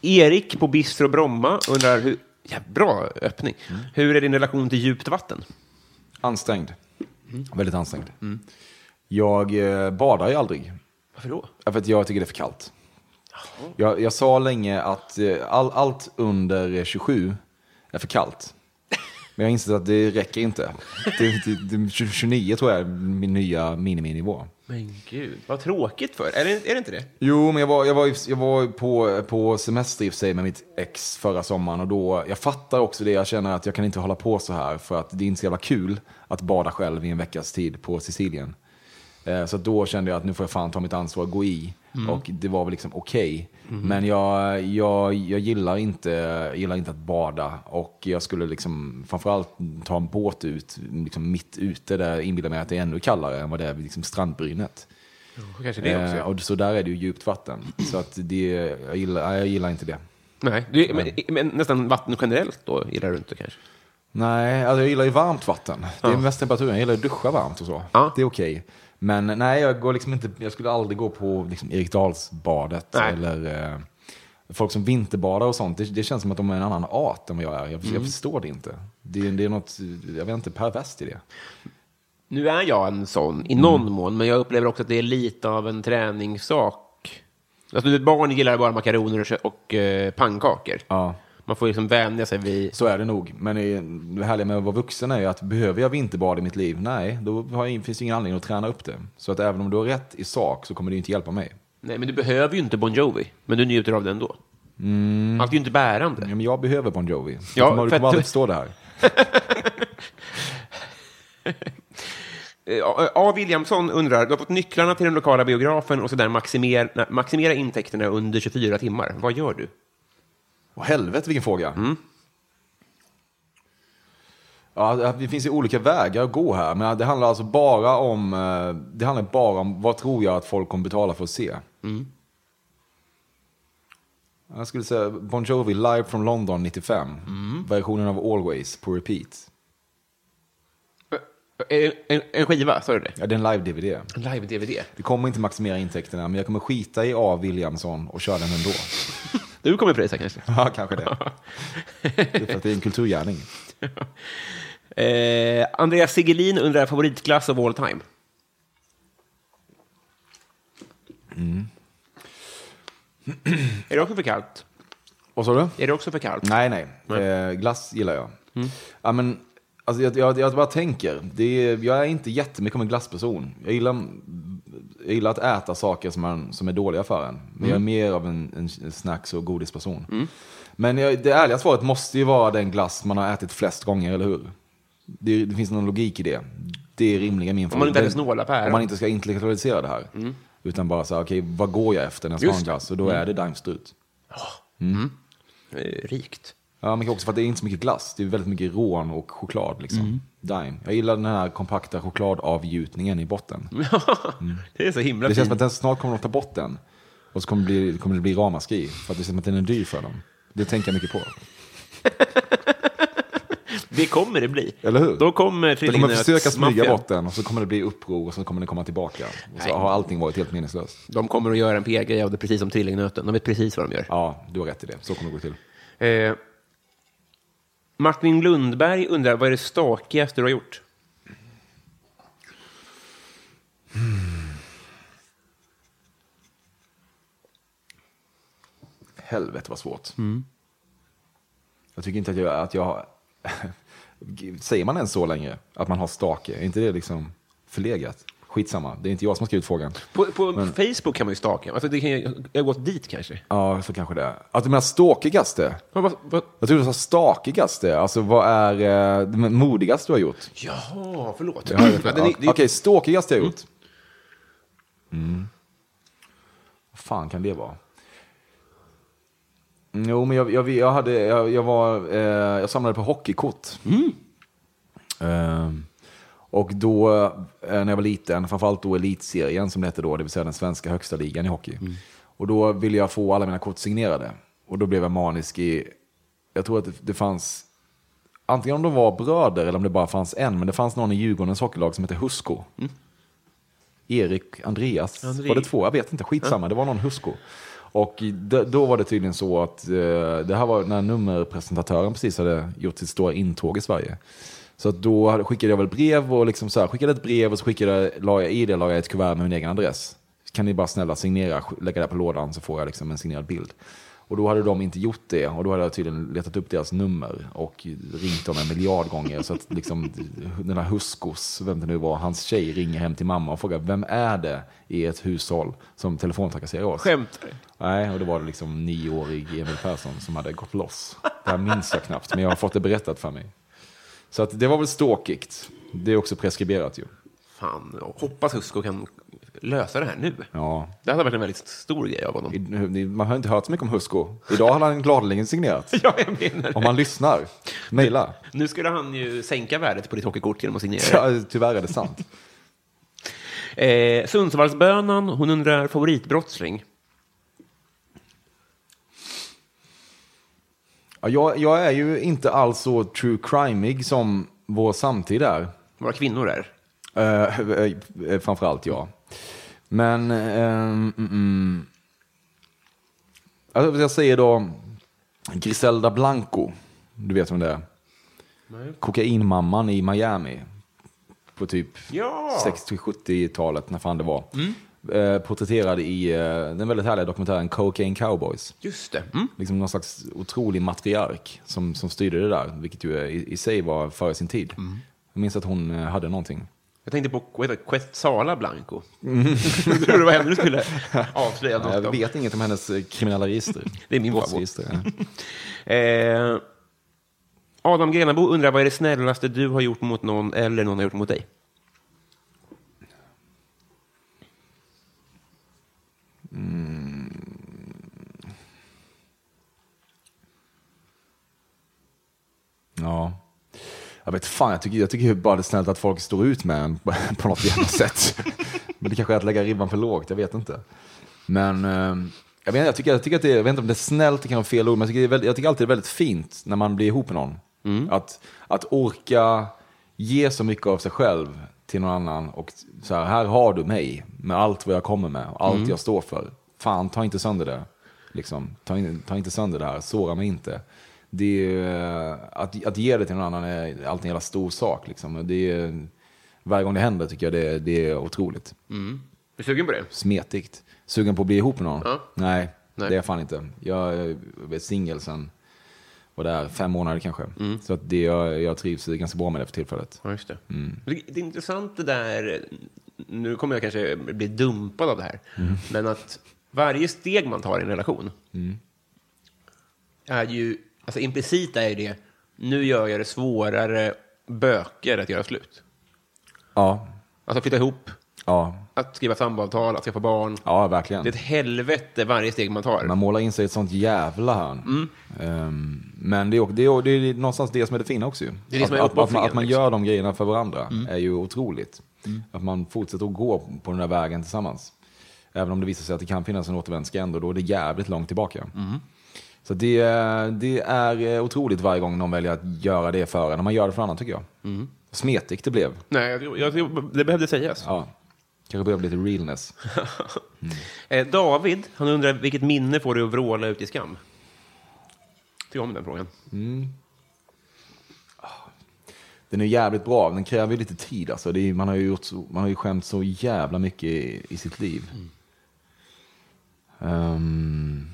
Erik på Bistro Bromma undrar hur... Ja, bra öppning. Mm. Hur är din relation till djupt vatten? Ansträngd. Väldigt ansträngd. Jag eh, badar ju aldrig. Varför då? Ja, För att jag tycker det är för kallt. Jag, jag sa länge att eh, all, allt under eh, 27 är för kallt. Men jag insett att det räcker inte. Det, det, det, 29 tror jag är min nya miniminivå. Men gud, vad tråkigt för. Är det, är det inte det? Jo, men jag var, jag var, jag var på, på semester i och för sig med mitt ex förra sommaren och då, jag fattar också det, jag känner att jag kan inte hålla på så här för att det är inte så jävla kul att bada själv i en veckas tid på Sicilien. Eh, Så då kände jag att nu får jag fan ta mitt ansvar och gå i. Och det var väl liksom okej. Men jag, jag, jag gillar, inte, jag gillar inte att bada. Och jag skulle liksom framförallt ta en båt ut, liksom mitt ute där jag inbillar mig att det är ännu kallare än vad det är vid liksom strandbrynet. Kanske det också. Eh, och så där är det ju djupt vatten. Så att det, jag, gillar, jag gillar inte det. Nej, du, men, men nästan vatten generellt då gillar du inte kanske? Nej, alltså jag gillar ju varmt vatten. Det är mest temperaturen. Jag gillar att duscha varmt och så. Ja. Det är okej. Men nej, jag, går liksom inte, jag skulle aldrig gå på liksom Eriksdalsbadet Nej. eller eh, folk som vinterbadar och sånt. Det, det känns som att de är en annan art än vad jag är. Jag, Mm. jag förstår det inte. Det, det är något, jag vet inte, perverst i det. Nu är jag en sån i någon mån, men jag upplever också att det är lite av en träningssak. Alltså, barn gillar bara makaroner och, och eh, pannkakor. Ja. Man får liksom vänja sig vid... Så är det nog. Men det, härliga med att vara vuxen är ju att behöver jag vinterbad i mitt liv? Nej, då har jag, finns det ingen anledning att träna upp det. Så att även om du har rätt i sak så kommer det inte hjälpa mig. Nej, men du behöver ju inte Bon Jovi, men du njuter av det ändå. Allt är ju inte bärande. Ja, men jag behöver Bon Jovi. Ja, du kommer, du kommer aldrig förstå det här. A. Williamson undrar, du har fått nycklarna till den lokala biografen och så där maximera, maximera intäkterna under 24 timmar. Vad gör du? Åh, helvete vilken fråga. Mm. Ja, det finns ju olika vägar att gå här. Men det handlar alltså bara om, eh, det handlar bara om vad tror jag att folk kommer betala för att se. Jag skulle säga Bon Jovi live från London 95. Versionen av Always på repeat. En, en, en skiva, sa du det? Ja, det är en live-DVD. En live-DVD. Det kommer inte maximera intäkterna, men jag kommer skita i A. Williamson och köra den ändå. [LAUGHS] Du kommer prisa kanske? Ja, kanske det. Det är för att det är en kulturgärning. [LAUGHS] Eh, Andreas Sigelin undrar favoritglass of all time. Är det också för kallt? Vad sa du? Är det också för kallt? Nej, nej. Eh, glass gillar jag. Ja, men, alltså, jag, jag, jag bara tänker, det är, jag är inte jättemycket av en glassperson. Jag gillar, jag gillar att äta saker som, man, som är dåliga för en. Men jag är mer av en, en snacks och godisperson. Men jag, det ärliga svaret måste ju vara den glass man har ätit flest gånger, eller hur? Det, det finns någon logik i det. Det är rimligen min Om man inte favorit. äter snålapäron. Om man inte ska intellektualisera det här. Utan bara säga, okej, vad går jag efter när jag ska ha en glass? Och då är det Daimstrut. Eh, rikt. Ja, men också för att det är inte så mycket glass. Det är väldigt mycket rån och choklad. Liksom. Dime. Jag gillar den här kompakta chokladavgjutningen i botten. [LAUGHS] Det är så himla Det känns som att den snart kommer att ta bort den. Och så kommer det bli, kommer det bli ramaskri. För att det känns som att den är dyr för dem. Det tänker jag mycket på. [LAUGHS] Det kommer det bli. Eller hur? Då kommer De kommer försöka smyga bort den och så kommer det bli uppror och så kommer den komma tillbaka. Och så Nej. har allting varit helt meningslöst. De kommer att göra en PR-grej av det precis som Trillingnöten. De vet precis vad de gör. Ja, du har rätt i det. Så kommer det gå till. Eh, Martin Lundberg undrar, vad är det stakigaste du har gjort? Helvete vad svårt. Jag tycker inte att jag, att jag har... [LAUGHS] Säger man ens så längre? Att man har stake? Är inte det liksom förlegat? Skitsamma, det är inte jag som har skrivit frågan. På, på Facebook kan man ju staka. Alltså, det kan ju, jag har gått dit kanske. Ja, så kanske det är. Att du menar ståkigaste? Vad, vad, vad? Jag trodde du sa stakigaste. Alltså vad är eh, det modigaste du har gjort? Jaha, förlåt. Ja, Ja, det- [LAUGHS] Okej, ståkigaste jag har gjort. Mm. Vad fan kan det vara? Mm, Jo, men jag, jag, jag, hade, jag, jag, var, eh, jag samlade på hockeykort. Eh, och då, eh, när jag var liten, framförallt då elitserien som det hette då, det vill säga den svenska högsta ligan i hockey. Och då ville jag få alla mina kort signerade. Och då blev jag manisk i, jag tror att det, det fanns, antingen om de var bröder eller om det bara fanns en, men det fanns någon i Djurgårdens hockeylag som hette Husko. Erik, Andreas, André. var det två? Jag vet inte, skitsamma, det var någon Husko. Och då var det tydligen så att eh, det här var när nummerpresentatören precis hade gjort sitt stora intåg i Sverige. Så då skickade jag väl brev och liksom så här, skickade ett brev och så skickade, la jag i det la jag ett kuvert med min egen adress. Kan ni bara snälla signera, lägga det på lådan så får jag liksom en signerad bild. Och då hade de inte gjort det och då hade jag tydligen letat upp deras nummer och ringt dem en miljard gånger. Så att liksom den här Huskos, vem det nu var, hans tjej ringer hem till mamma och frågar vem är det i ett hushåll som telefontrakasserar oss? Skämtar? Nej, och då var det liksom nioårig Emil Persson som hade gått loss. Det här minns jag knappt, men jag har fått det berättat för mig. Så att det var väl ståkigt. Det är också preskriberat ju. Fan, hoppas Husko kan lösa det här nu. Ja. Det hade varit en väldigt stor grej av honom. I- Man har inte hört så mycket om Husko. Idag hade han gladeligen signerat. [LAUGHS] Ja, jag menar Om man lyssnar, mejla. Nu skulle han ju sänka värdet på ditt hockeykort genom att signera. Ja, tyvärr är det sant. Eh, Sundsvallsbönan, hon undrar favoritbrottsling. Ja, jag, jag är ju inte alls så true crime som vår samtid är. Våra kvinnor är. Uh, framförallt ja. Men, ehm, mm, mm. Alltså, jag säger då Griselda Blanco. Du vet vem det är? Kokainmamman i Miami. På typ Ja. 60-70-talet, när fan det var. Eh, porträtterad i eh, den väldigt härliga dokumentären Cocaine Cowboys. Just det. Mm. Liksom någon slags otrolig matriark som, som styrde det där, vilket ju i, i sig var före sin tid. Jag minns att hon eh, hade någonting. Jag tänkte på vad heter det? Quetzala Blanco. [LAUGHS] Jag tror det var henne du skulle avslöja något Jag om. vet inget om hennes eh, kriminella register. [LAUGHS] Det är min Brottsregister, ja. [LAUGHS] Eh, Adam Grenabo undrar vad är det snällaste du har gjort mot någon eller någon har gjort mot dig? Ja. Jag vet fan, jag tycker, jag tycker bara det är snällt att folk står ut med en på, något jävla [LAUGHS] sätt. Men det kanske är att lägga ribban för lågt, jag vet inte. Men eh, Jag, vet, jag, tycker, jag tycker att det jag vet inte om det är snällt, det kan vara fel ord, men jag tycker, väldigt, jag tycker alltid det är väldigt fint när man blir ihop med någon. Att, att orka ge så mycket av sig själv till någon annan och så här, här har du mig med allt vad jag kommer med, allt jag står för. Fan, ta inte sönder det. Liksom, ta, in, ta inte sönder det här, såra mig inte. Det är, att, att ge det till någon annan är alltid en jävla stor sak. Liksom. Det är, varje gång det händer tycker jag det, det är otroligt. Är du sugen på det? Smetigt. Sugen på att bli ihop med någon? Ja. Nej, Nej. det är jag fan inte. Jag är singel sen, vad det är, fem månader kanske. Så att det, jag, jag trivs ganska bra med det för tillfället. Ja, just det. Det, det är intressant det där, nu kommer jag kanske bli dumpad av det här, men att varje steg man tar i en relation är ju, alltså implicit är det, nu gör jag det svårare, böker att göra slut. Ja, Alltså flytta ihop, ja, att skriva samboavtal, att skaffa barn. ja verkligen. Det är ett helvete varje steg man tar. Man målar in sig i ett sånt jävla hörn. Mm. Ehm, men det är, det, är, det är någonstans det som är det fina också ju. Det är att, att, att, man, att man liksom. gör de grejerna för varandra Mm. är ju otroligt. Att man fortsätter att gå på den där vägen tillsammans. Även om det visar sig att det kan finnas en återvändsgränd och då är det jävligt långt tillbaka. Mm. Så det, det är eh, otroligt varje gång någon väljer att göra det för en. När man gör det för annan tycker jag. Mm. Smetigt det blev. Nej, jag, jag, det behövde sägas. Ja. Kanske behöver lite realness. [LAUGHS] Eh, David, han undrar vilket minne får du att vråla ut i skam? Tycker om den frågan. Den är jävligt bra, den kräver ju lite tid. Alltså. Är, man, har ju gjort så, man har ju skämt så jävla mycket i, i sitt liv. Ehm.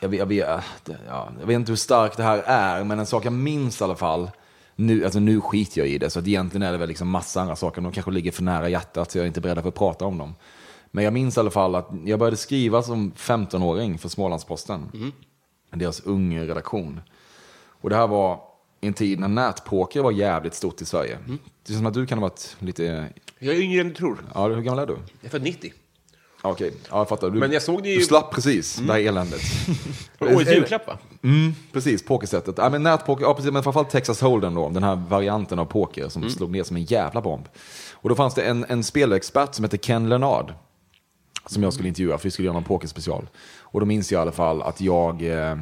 jag, vet, jag, vet, ja, jag vet inte hur starkt det här är, men en sak jag minns i alla fall. Nu, alltså nu skiter jag i det, så att egentligen är det väl liksom massa andra saker. De kanske ligger för nära hjärtat, så jag är inte beredd för att prata om dem. Men jag minns i alla fall att jag började skriva som 15-åring för Smålandsposten. Deras unga redaktion. Och det här var i en tid när nätpoker var jävligt stort i Sverige. Det känns som att du kan ha varit lite... Jag är yngre än du tror. Ja, hur gammal är du? Jag är född 90. Okej, ja, jag fattar. Du, Men jag såg det ju- Du slapp precis det här eländet. [LAUGHS] Årets julklapp, va? Mm, precis, pokersättet. Ja, men nätpoker, ja, precis, men framförallt Texas Hold'em då, den här varianten av poker som Mm. slog ner som en jävla bomb. Och då fanns det en, en spelexpert som hette Ken Leonard, som jag skulle intervjua, för vi skulle göra någon pokerspecial. Och då minns jag i alla fall att jag, eh,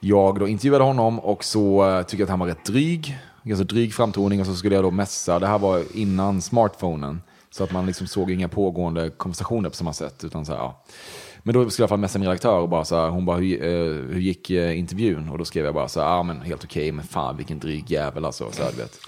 jag då intervjuade honom och så eh, tyckte jag att han var rätt dryg, ganska dryg framtoning och så skulle jag då mässa, det här var innan smartphonen, så att man liksom såg inga pågående konversationer på samma sätt, utan så här, ja. Men då skulle jag i alla fall messa min redaktör och bara så här, hon bara, hur, eh, hur gick eh, intervjun? Och då skrev jag bara så här, ja men helt okej, men fan vilken dryg jävel alltså. Så här, du vet.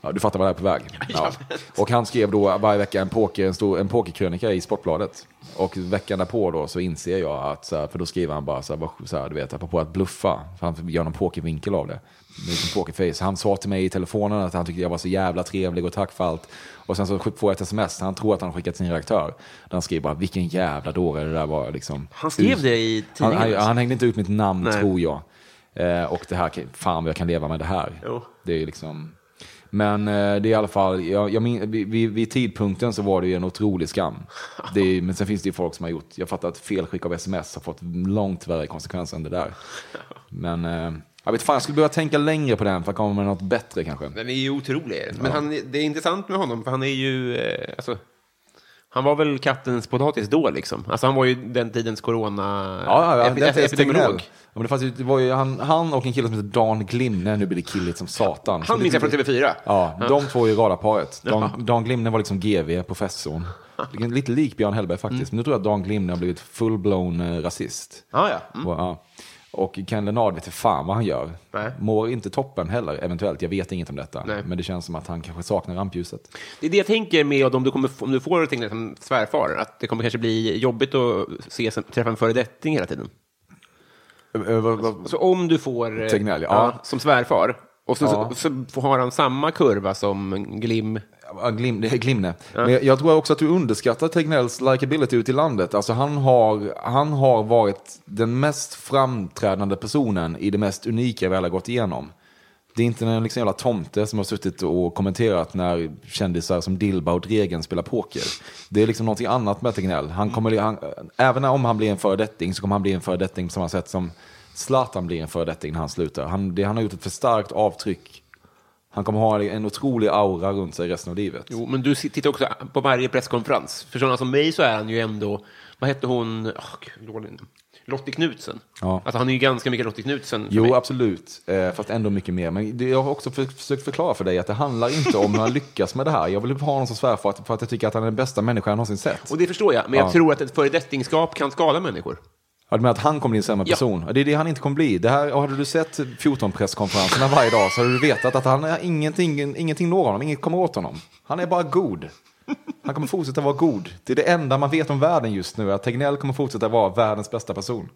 Ja, du fattar vad jag är på väg. [LAUGHS] Ja. Och han skrev då varje vecka en, poker, en, stor, en pokerkrönika i Sportbladet. Och veckan därpå då så inser jag att, så här, för då skriver han bara så här, så här du vet, apropå att bluffa. För han gör någon pokervinkel av det. En pokerface. Han sa till mig i telefonen att han tyckte jag var så jävla trevlig och tack för allt. Och sen så får jag ett sms, han tror att han har skickat sin redaktör. Där han skriver bara, vilken jävla dåre det där var liksom. Han skrev det i Han, tidningen? han, alltså. han hängde inte ut mitt namn Nej. tror jag. Eh, och det här, fan vad jag kan leva med det här. Jo. Det är liksom... Men eh, det är i alla fall, jag, jag min, vid, vid, tidpunkten så var det ju en otrolig skam. [LAUGHS] Är, men sen finns det ju folk som har gjort, jag fattar att felskick av sms har fått långt värre konsekvenser än det där. [LAUGHS] Men eh, jag vet fan, jag skulle behöva tänka längre på den för att komma med något bättre kanske. Den är ju otrolig. Men han, det är intressant med honom, för han är ju... Eh, alltså, han var väl kattens potatis då, liksom. Alltså, han var ju den tidens corona... Ja, ja, ja epi- det epidemiolog. Ja, men det, fanns ju, det var ju han, han och en kille som heter Dan Glimne, nu blir det killigt som satan. Han minns jag från TV4. Ja, de två är radarparet. Dan, Dan Glimne var liksom GV, professorn. [LAUGHS] Lite lik Björn Hellberg faktiskt. Men nu tror jag att Dan Glimne har blivit full-blown eh, rasist. Ah, ja. Mm. Och, ja. Och Ken Leonard vet fan vad han gör. Nej. Mår inte toppen heller, eventuellt. Jag vet inget om detta. Nej. Men det känns som att han kanske saknar rampljuset. Det är det jag tänker med om du, kommer, om du får Tegnell som svärfar, att det kommer kanske bli jobbigt att se, träffa en föredetting hela tiden. Så om du får eh, Tegnell, ja. som svärfar, och så, Ja. så, så har han samma kurva som Glim. Ja, Glim, Glimne. Men jag, jag tror också att du underskattar Tegnells likability ute i landet. Alltså han, har, han har varit den mest framträdande personen i det mest unika vi alla gått igenom. Det är inte en liksom jävla tomte som har suttit och kommenterat när kändisar som Dilba och Dregen spelar poker. Det är liksom någonting annat med Tegnell. Han kommer, han, även om han blir en föredetting så kommer han bli en föredetting på samma sätt som Zlatan blir en föredetting när han slutar. Han, det, han har gjort ett för starkt avtryck Han kommer ha en otrolig aura runt sig resten av livet. Jo, men du tittar också på varje presskonferens. För sådana som mig så är han ju ändå, vad hette hon, oh, Lottie Knutsen. Ja. Alltså han är ju ganska mycket Lottie Knutsen Jo, mig. absolut. Eh, fast ändå mycket mer. Men det, jag har också för, försökt förklara för dig att det handlar inte om hur han lyckas med det här. Jag vill ha någon som svär för att, för att jag tycker att han är den bästa människan jag någonsin sett. Och det förstår jag, men jag Ja. tror att ett föredettingskap kan skada människor. Ja, du menar att han kommer bli en sämre person? Ja. Det är det han inte kommer bli. Det här, hade du sett 14 presskonferenserna varje dag så hade du vetat att han är ingenting, ingenting når honom, inget kommer åt honom. Han är bara god. Han kommer fortsätta vara god. Det är det enda man vet om världen just nu, att Tegnell kommer fortsätta vara världens bästa person.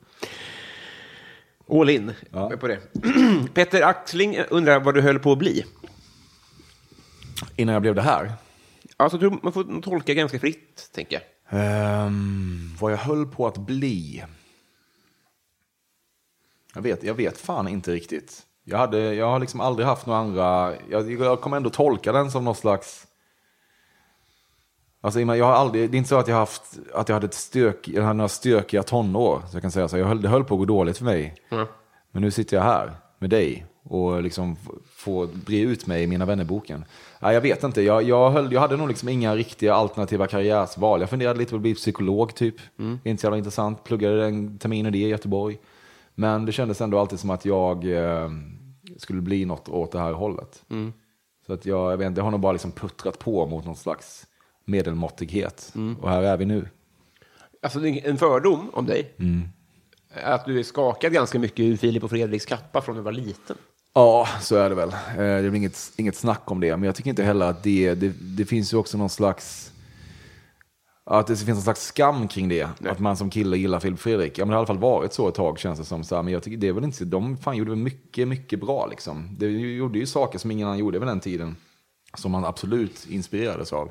All in Ja. på det. [CLEARS THROAT] Peter Axling undrar vad du höll på att bli. Innan jag blev det här. Alltså, man får tolka ganska fritt, tänker jag. Ehm, vad jag höll på att bli. Jag vet, jag vet fan inte riktigt. Jag, hade, jag har liksom aldrig haft några andra... Jag, jag kommer ändå tolka den som någon slags... Alltså, jag har aldrig, det är inte så att jag, haft, att jag hade ett stök, jag hade några stökiga tonår. Så jag kan säga så. Jag höll, det höll på att gå dåligt för mig. Ja. Men nu sitter jag här med dig och liksom får bre ut mig i Mina vännerboken. Ja, jag vet inte, jag, jag, höll, jag hade nog liksom inga riktiga alternativa karriärsval. Jag funderade lite på att bli psykolog typ. Inte så jävla intressant. Pluggade en termin i det i Göteborg. Men det kändes ändå alltid som att jag eh, skulle bli något åt det här hållet. Så att jag, jag vet inte, jag har nog bara liksom puttrat på mot någon slags medelmåttighet. Och här är vi nu. Alltså, en fördom om dig. Mm. är Att du är skakad ganska mycket ur Filip och Fredriks kappa från när du var liten. Ja, så är det väl. Eh, Det är väl inget, inget snack om det. Men jag tycker inte heller att det, det, det finns ju också någon slags... Att det finns en slags skam kring det. Att man som kille gillar Filip Fredrik. Ja, men det har i alla fall varit så ett tag känns det som. Så här, men jag tycker det är väl inte så- De fan gjorde väl mycket, mycket bra liksom. De gjorde ju saker som ingen annan gjorde vid den tiden. Som man absolut inspirerades av.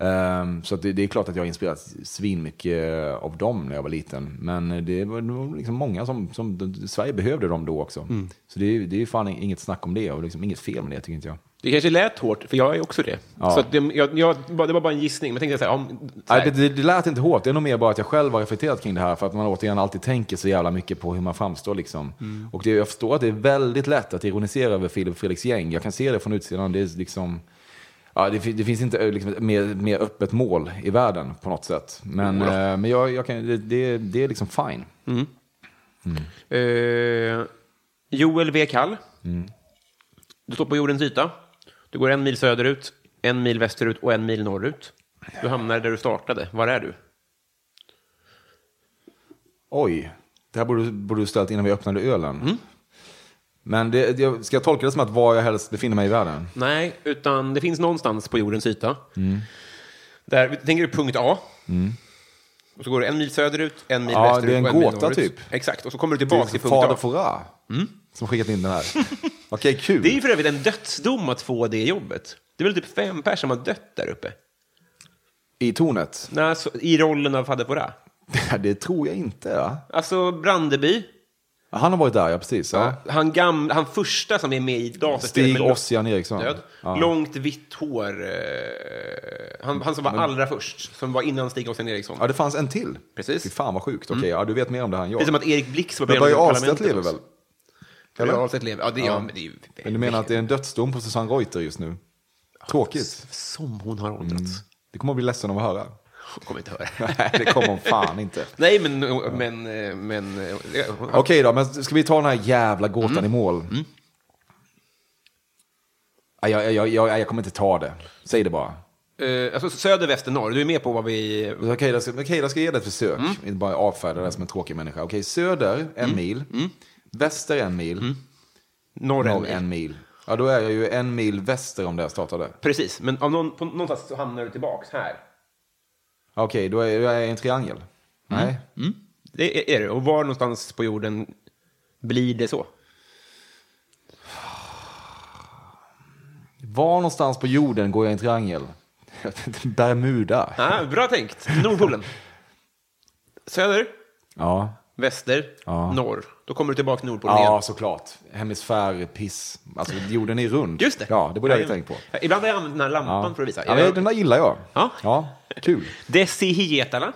Ehm, så att det, det är klart att jag inspirerats svinmycket av dem när jag var liten. Men det var nog liksom många som, som Sverige behövde dem då också. Så det, är- det är fan inget snack om det och liksom inget fel med det tycker inte jag. Det kanske lät hårt, för jag är också det. Ja. Så det, jag, jag, det var bara en gissning, men tänkte så här, om, så här Nej, det, det, lät inte hårt, det är nog mer bara att jag själv har reflekterat kring det här för att man återigen alltid tänker så jävla mycket på hur man framstår. Liksom. Och det, jag förstår att det är väldigt lätt att ironisera över Filip och Fredriks gäng. Jag kan se det från utsidan. Det, är liksom, ja, det, det finns inte eh, liksom, mer, mer öppet mål i världen på något sätt. Men, eh, men jag, jag kan, det, det, är liksom fine. Eh, Joel V. Kall. Du står på jordens yta. Du går en mil söderut, en mil västerut och en mil norrut. Du hamnar där du startade. Var är du? Oj, det här borde, du- borde du ställt innan vi öppnade ölen. Men det, det, ska jag tolka det som att var jag helst befinner mig i världen? Nej, utan det finns någonstans på jordens yta. Där, tänker du punkt A. Och så går du en mil söderut, en mil Ja, västerut det är en och en mil gåta, norrut. typ. Exakt, och så kommer du Det är tillbaka till punkt Fader A. Fora som skickat in den här. [LAUGHS] Okej, kul. Det är ju för övrigt en dödsdom att få det jobbet. Det är väl typ fem personer som har dött där uppe. I tornet? Nej, så, I rollen av Fader Fouras. [LAUGHS] Det tror jag inte. Ja. Alltså Brandeby, Han har varit där, ja precis. Ja. han, gamla, han första som är med i dataspelet. Stig Ossian Eriksson. Död. Långt vitt hår. Eh, han, han som var allra först, som var innan Stig Ossian Eriksson. ja, det fanns en till. Precis. Fy fan vad sjukt. Okej, ja, du vet mer om det här än jag. Det är som att Erik Blix var Men med Börje i Ahlstedt lever också. Eller? Ahlstedt lever, ja det, ja. men det ju... Men du menar att det är en dödsdom på Susanne Reuter just nu? Tråkigt. Som hon har åldrats. Det kommer att bli ledsen av att höra. Hon kommer inte höra. [LAUGHS] Nej, det kommer hon fan inte. [LAUGHS] Nej, men... men, men eh, Okej då, men ska vi ta den här jävla gåtan i mål? Nej, Jag, jag, jag, jag kommer inte ta det. Säg det bara. eh, alltså söder, väster, norr. Du är med på vad vi... Okej, då ska, okej, då ska jag ge det ett försök. Inte bara avfärda det som en tråkig människa. Okej, söder en mil. Väster en mil. Norr, en Norr mil. en mil. Ja, då är jag ju en mil väster om där jag startade. Precis, men av någon, på någonstans så hamnar du tillbaks här. Okej, då är då är jag i en triangel. Nej. Det är, är det. Och var någonstans på jorden blir det så? Var någonstans på jorden går jag i en triangel? [LAUGHS] Bermuda. Ah, bra tänkt. Nordpolen. [LAUGHS] Söder, Ja. Väster, Ja. norr. Då kommer du tillbaka till Nordpolen Ja, igen. såklart. Hemisfärpiss. Alltså, jorden är rund. Just det. Ja, det borde jag Jajamän. tänkt på. Ja, Ibland har jag använt den här lampan Ja. för att visa. Ja, den där gillar jag. Ja. Ja, kul. Desi Hietala.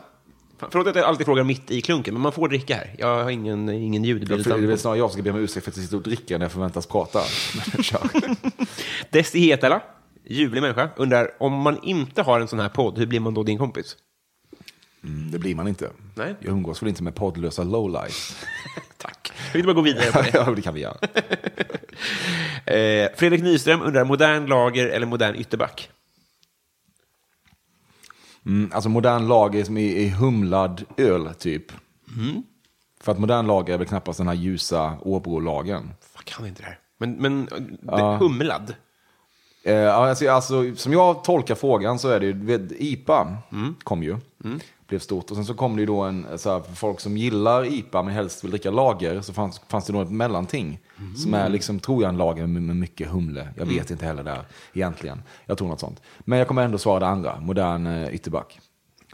Förlåt att jag alltid frågar mitt i klunken, men man får dricka här. Jag har ingen, ingen ljudbild. Det är väl snarare jag som ska be om ursäkt för att jag sitter och dricker när jag förväntas prata. Men [LAUGHS] kör. Desi Hetala, ljuvlig människa, undrar om man inte har en sån här podd, hur blir man då din kompis? Mm, det blir man inte. Nej. Jag umgås väl inte med poddlösa lowlife. [LAUGHS] Tack. Vi kan bara gå vidare på det. [LAUGHS] ja, det kan vi göra. [LAUGHS] Eh, Fredrik Nyström undrar, modern lager eller modern ytterback? Mm, alltså modern lager som är, är humlad öl, typ. Mm. För att modern lager är väl knappast den här ljusa Åbro-lagern. Jag kan inte det här. Men, men Ja. humlad? Eh, alltså, alltså, som jag tolkar frågan så är det ju, IPA Mm. kom ju, blev stort. Och sen så kom det ju då en, så här, för folk som gillar IPA men helst vill dricka lager, så fanns, fanns det då ett mellanting. Som är liksom, tror jag, en lager med, med mycket humle. Jag vet inte heller där egentligen. Jag tror något sånt. Men jag kommer ändå svara det andra, modern eh, ytterback.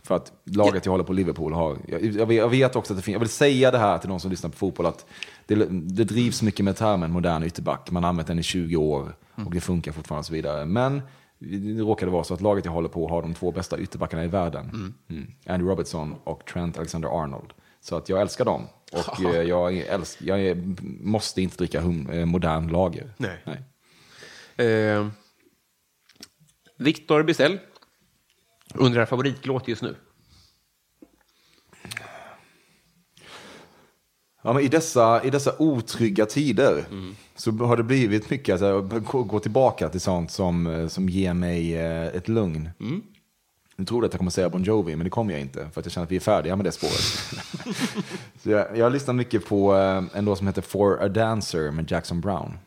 För att laget jag håller på Liverpool har, jag, jag, jag vet också att det finns, jag vill säga det här till de som lyssnar på fotboll, att det, det drivs mycket med termen modern ytterback. Man har använt den i 20 år och det funkar fortfarande och så vidare. Men det råkade vara så att laget jag håller på har de två bästa ytterbackarna i världen. Mm. Andy Robertson och Trent Alexander-Arnold. Så att jag älskar dem. Och [LAUGHS] eh, jag, älsk, jag måste inte dricka hum, eh, modern lager. Nej. Nej. Eh, Viktor Bisell undrar favoritlåt just nu. Ja, men i, dessa, I dessa otrygga tider så har det blivit mycket att jag gå- tillbaka till sånt som, eh, som ger mig eh, ett lugn. Nu trodde jag att jag kommer säga Bon Jovi, men det kommer jag inte. För att jag känner att vi är färdiga med det spåret. [LAUGHS] så jag, jag lyssnar mycket på eh, en låt som heter For a Dancer med Jackson Brown.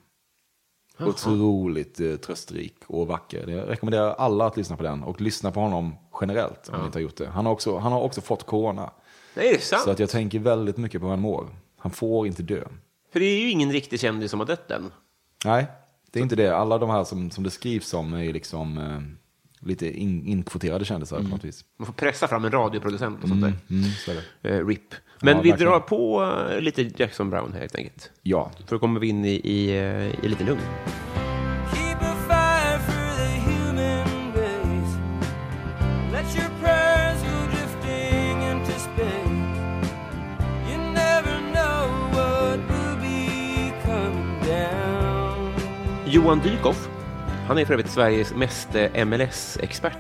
Otroligt eh, tröstrik och vacker. Jag rekommenderar alla att lyssna på den och lyssna på honom generellt om ni inte har gjort det. Han har också, han har också fått corona. Nej, är det sant? Så att jag tänker väldigt mycket på hur han mår. Han får inte dö. För det är ju ingen riktig kändis som har dött än. Nej, det är inte det. Alla de här som, som det skrivs om är liksom eh, lite in, inkvoterade kändisar på något vis. Man får pressa fram en radioproducent och sånt där. Mm, så är det. Eh, RIP. Men Ja, vi verkligen. drar på eh, lite Jackson Brown helt enkelt. Ja, För då kommer vi in i, i, eh, i lite lugn. Johan Dykhoff, han är för övrigt Sveriges mest eh, MLS-expert.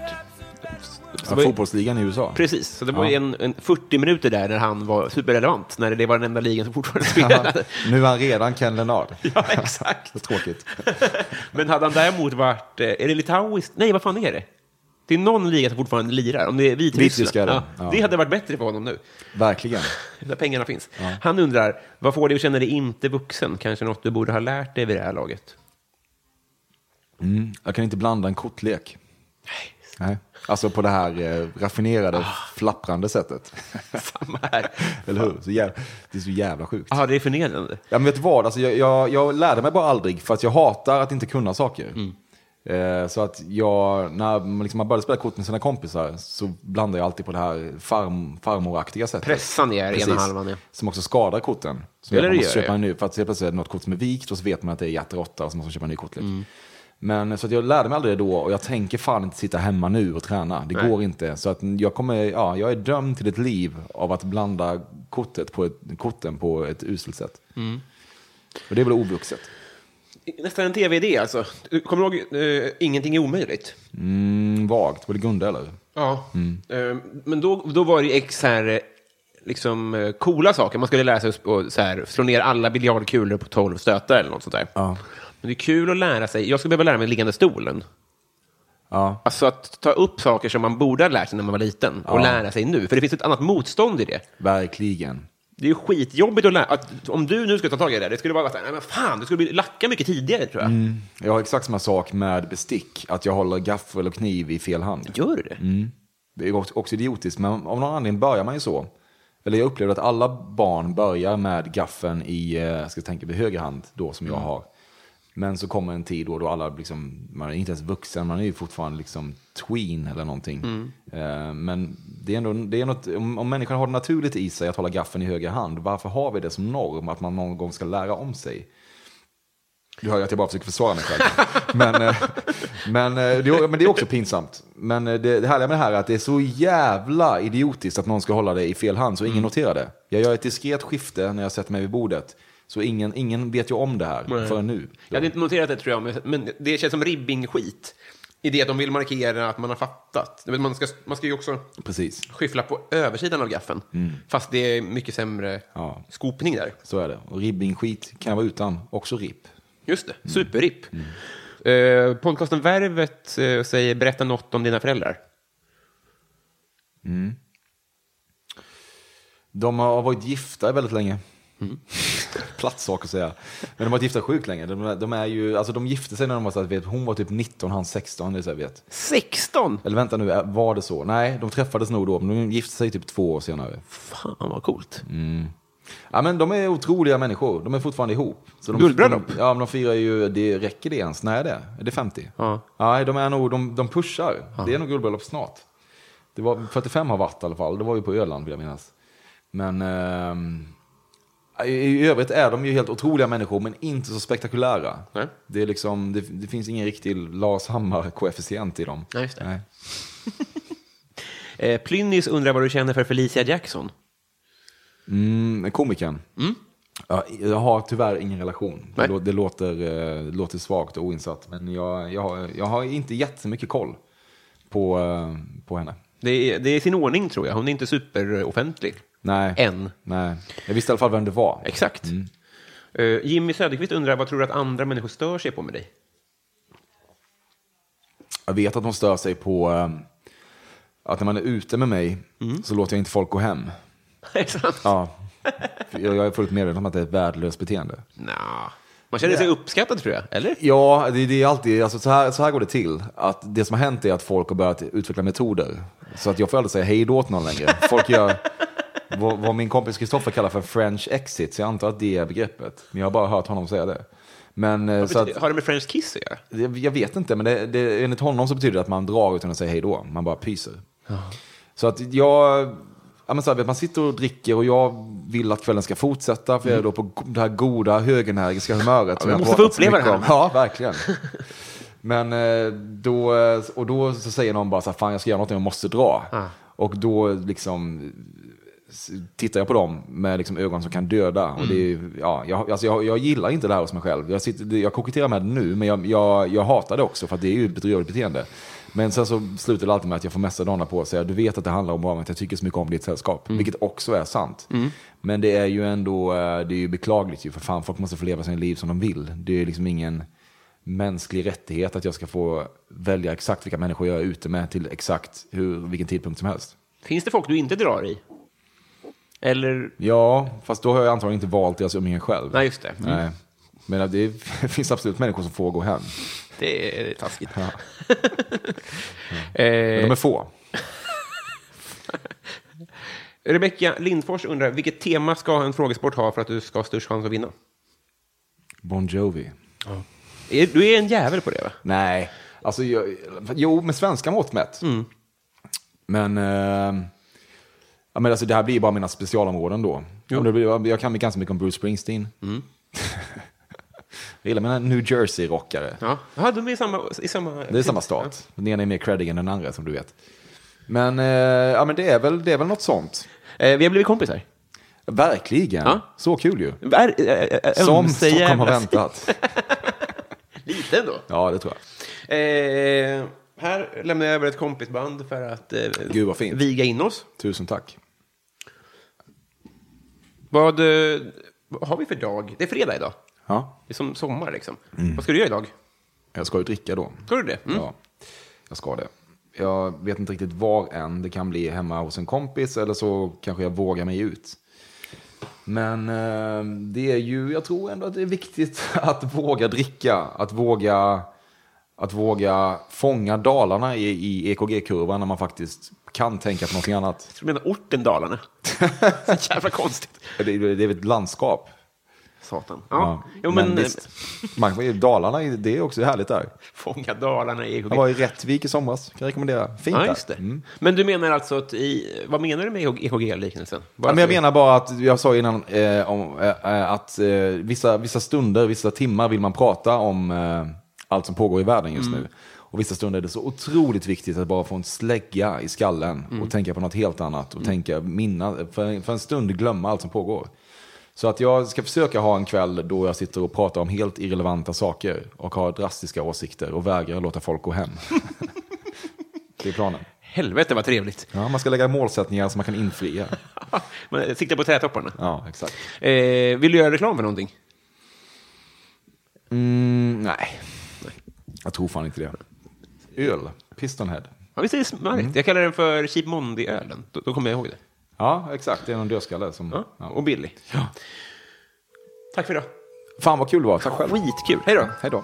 ja fotbollsligan i USA. Precis, så det var ju Ja. en, en 40 minuter där när han var superrelevant, när det var den enda ligan som fortfarande spelade. [LAUGHS] Nu är han redan Ken Leonard. [LAUGHS] ja, exakt. Tråkigt. [LAUGHS] Men hade han däremot varit, eh, är det litauiskt? Nej, vad fan är det? Det är någon liga som fortfarande lirar, om det är Vitryssland. Ja, det. Ja. det hade varit bättre för honom nu, Verkligen. där pengarna finns. Han undrar, vad får dig att känna dig inte vuxen? Kanske något du borde ha lärt dig vid det här laget? Mm. Jag kan inte blanda en kortlek. Nej. Alltså på det här eh, raffinerade, flapprande sättet. [LAUGHS] Samma här. Eller hur? Så jävla, det är så jävla sjukt. Ja, det är förnedrande. Ja, men vet du vad? Alltså, jag, jag, jag lärde mig bara aldrig för att jag hatar att inte kunna saker. Eh, så att jag, när man liksom, man började spela kort med sina kompisar så blandade jag alltid på det här farm, farmoraktiga sättet. Pressa ner Precis. ena halvan, ja. Som också skadar korten. Så Eller man det måste gör köpa det. en ny, för att helt plötsligt är det något kort som är vikt och så vet man att det är hjärteråtta och så måste man köpa en ny kortlek. Mm. Men så att jag lärde mig aldrig det då och jag tänker fan inte sitta hemma nu och träna. Det Nej. går inte. Så att jag, kommer, ja, jag är dömd till ett liv av att blanda kortet på ett, korten på ett uselt sätt. Mm. Och det är väl ovuxet. Nästan en tv-idé alltså. Du Kommer du ihåg uh, Ingenting är omöjligt? Mm, vagt. Var det Gunde eller? Ja. Eh, men då, då var det ju ex här, eh, liksom, coola saker. Man skulle lära sig att slå ner alla biljardkulor på 12 stötar eller något sånt där. Ja. Men det är kul att lära sig. Jag skulle behöva lära mig liggande stolen. Ja. Alltså att ta upp saker som man borde ha lärt sig när man var liten och Ja. lära sig nu. För det finns ett annat motstånd i det. Verkligen. Det är ju skitjobbigt att lära... Att, om du nu ska ta tag i det där, det skulle vara så här, nej men fan, det skulle bli lacka mycket tidigare tror jag. Mm. Jag har exakt samma sak med bestick. Att jag håller gaffel och kniv i fel hand. Gör du det? Det är också också idiotiskt, men av någon anledning börjar man ju så. Eller jag upplever att alla barn börjar med gaffeln i, eh, jag ska tänka på höger hand då som jag har. Men så kommer en tid då, då alla, liksom, man är inte ens vuxen, man är ju fortfarande liksom tween eller någonting. Eh, Men det är ändå, det är något, om, om människan har det naturligt i sig att hålla gaffeln i höger hand, varför har vi det som norm att man någon gång ska lära om sig? Du hör ju att jag bara försöker försvara mig själv. [LAUGHS] men, eh, men, eh, det, men det är också pinsamt. Men det, det härliga med det här är att det är så jävla idiotiskt att någon ska hålla det i fel hand så ingen noterar det. Jag gör ett diskret skifte när jag sätter mig vid bordet. Så ingen, ingen vet ju om det här förrän nu. Jag hade inte noterat det tror jag, men- det känns som ribbing-skit. I det att de vill markera att man har fattat. Man ska, man ska ju också Precis, skyffla på översidan av gaffeln. Fast det är mycket sämre Ja. skopning där. så är det. Och ribbing-skit kan vara utan, också ripp. Just det, superripp. Eh, podcasten Värvet eh, säger berätta något om dina föräldrar. De har varit gifta väldigt länge. [LAUGHS] Platt sak att säga. Men de har varit gifta sjukt länge. De, är- de är ju, alltså de gifte sig när de var så att vet, hon var typ 19, han 16. Det så jag vet. 16! Eller vänta nu, var det så? Nej, de träffades nog då, men de gifte sig typ två år senare. Fan vad coolt. Ja, men de är otroliga människor. De är fortfarande ihop. Så de, Guldbröllop? de, Ja, men de firar ju, det räcker det ens? Nej, det? Är det 50? Ja. Nej, de är nog, de, de pushar. Det är nog guldbröllop snart. Det var, 45 har varit i alla fall. Det var ju på Öland vill jag minnas. Men ehm, i, övrigt är de ju helt otroliga människor, men inte så spektakulära. Nej. Det, är liksom, det, det finns ingen riktig Lars Hammar-koefficient i dem. Nej, just det. Nej. [LAUGHS] Eh, Plynnis undrar vad du känner för Felicia Jackson. Mm, komikern. Ja, jag har tyvärr ingen relation. Nej. det, låter, eh, det låter svagt och oinsatt. Men jag, jag, har, jag har inte jättemycket koll på, eh, på henne. Det är, det är sin ordning tror jag. Hon är inte superoffentlig. Nej. Än. Nej. Jag visste i alla fall vem det var. Exakt. Eh, Jimmy Söderqvist undrar vad tror du att andra människor stör sig på med dig? Jag vet att de stör sig på eh, att när man är ute med mig så låter jag inte folk gå hem. [LAUGHS] Sant? Ja. Jag jag är fullt medveten om att det är ett värdelöst beteende. Nja. Man känner sig uppskattad tror jag, eller? Ja, det, det är alltid, alltså så, här, så här går det till. Att det som har hänt är att folk har börjat utveckla metoder. Så att jag får aldrig säga hej då till någon längre. Folk gör vad, vad min kompis Kristoffer kallar för French exit, så jag antar att det är begreppet. Men jag har bara hört honom säga det. Men, eh, att, Har det med French Kiss att göra? jag, jag vet inte, men det, det, enligt honom så betyder det att man drar utan att säga hej då. Man bara pyser. Så att jag, ja, men så här, man sitter och dricker och jag vill att kvällen ska fortsätta för jag är då på det här goda högenergiska humöret. som vi jag måste få uppleva det här. om. Ja, verkligen. Men eh, då, och då så säger någon bara så här, fan jag ska göra något, jag måste dra. Och då liksom tittar jag på dem med liksom ögon som kan döda. Och det är, ja, jag, alltså jag, jag gillar inte det här hos mig själv. Jag, sitter, jag koketterar med det nu, men jag, jag, jag hatar det också för att det är ju ett bedrövligt beteende. Men sen så slutar det alltid med att jag får messa dagarna på och säga du vet att det handlar om att jag tycker så mycket om ditt sällskap. Vilket också är sant. Men det är ju ändå eh, det är ju beklagligt ju för fan. Folk måste få leva sina liv som de vill. Det är liksom ingen mänsklig rättighet att jag ska få välja exakt vilka människor jag är ute med till exakt hur, vilken tidpunkt som helst. Finns det folk du inte drar i? Eller? Ja, fast då har jag antagligen inte valt deras umgänge själv. Nej, just det. Mm. Nej. Men det [LAUGHS] finns absolut människor som får gå hem. Det är taskigt. Ja. Eh, [LAUGHS] Men de är få. [LAUGHS] Rebecka Lindfors undrar, vilket tema ska en frågesport ha för att du ska ha störst chans att vinna? Bon Jovi. Är, du är en jävel på det, va? Nej, alltså jag, jo, med svenska mått mätt. Mm. Men, eh, ja, men alltså, det här blir bara mina specialområden då. Det blir, jag kan ganska mycket om Bruce Springsteen. Mm. [LAUGHS] jag gillar mina New Jersey-rockare. Ja, ja de är i samma... I samma Det är samma stat. Den ena är mer creddig än den andra som du vet. Men, eh, ja, men det, är väl, det är väl något sånt. Eh, vi har blivit kompisar. Verkligen. Ja. Så kul ju. Är, äh, äh, Som ömse Stockholm har väntat. [LAUGHS] Lite ändå. Ja, det tror jag. Eh, här lämnar jag över ett kompisband för att eh, viga in oss. Tusen tack. Vad, eh, vad har vi för dag? Det är fredag idag. Ja, Det är som sommar liksom. Mm. Vad ska du göra idag? jag ska ju dricka då. Ska du det? Mm. Ja, jag ska det. Jag vet inte riktigt var än. Det kan bli hemma hos en kompis eller så kanske jag vågar mig ut. Men eh, det är ju, jag tror ändå att det är viktigt [LAUGHS] att våga dricka. Att våga, att våga fånga dalarna i, i EKG-kurvan när man faktiskt kan tänka på någonting annat. Jag menar orten Dalarna. Så jävla konstigt. [LAUGHS] Det, är- det är ett landskap. Satan. Ja, jo, men, visst. Man, Dalarna, det är också härligt där. fånga Dalarna i Jag var i Rättvik i somras, kan rekommendera. Fint Ja, där. just det. Mm. Men du menar alltså att i, vad menar du med EKG-liknelsen? Ja, men jag menar bara att, jag sa innan, eh, om, eh, att eh, vissa, vissa stunder, vissa timmar vill man prata om eh, allt som pågår i världen just Mm. nu. Och vissa stunder är det så otroligt viktigt att bara få en slägga i skallen Mm. och tänka på något helt annat. Och tänka, minna, för, för en stund glömma allt som pågår. Så att jag ska försöka ha en kväll då jag sitter och pratar om helt irrelevanta saker och har drastiska åsikter och vägrar låta folk gå hem. [LAUGHS] det är planen. Helvete vad trevligt. Ja, man ska lägga målsättningar som man kan infria. [LAUGHS] Men Sikta på trädtopparna. Ja, exakt. Eh, vill du göra reklam för någonting? Mm, nej. Jag tror fan inte det. Öl. Pistonhead. Ja, det smarrigt? Jag kallar den för Cheap Monday-ölen. Då, då kommer jag ihåg det. Ja, exakt. Det är någon dödskalle som... Ja. Ja. Och billig. Tack för idag. Fan vad kul det var. Tack själv. Skitkul. Hej då. Hej då.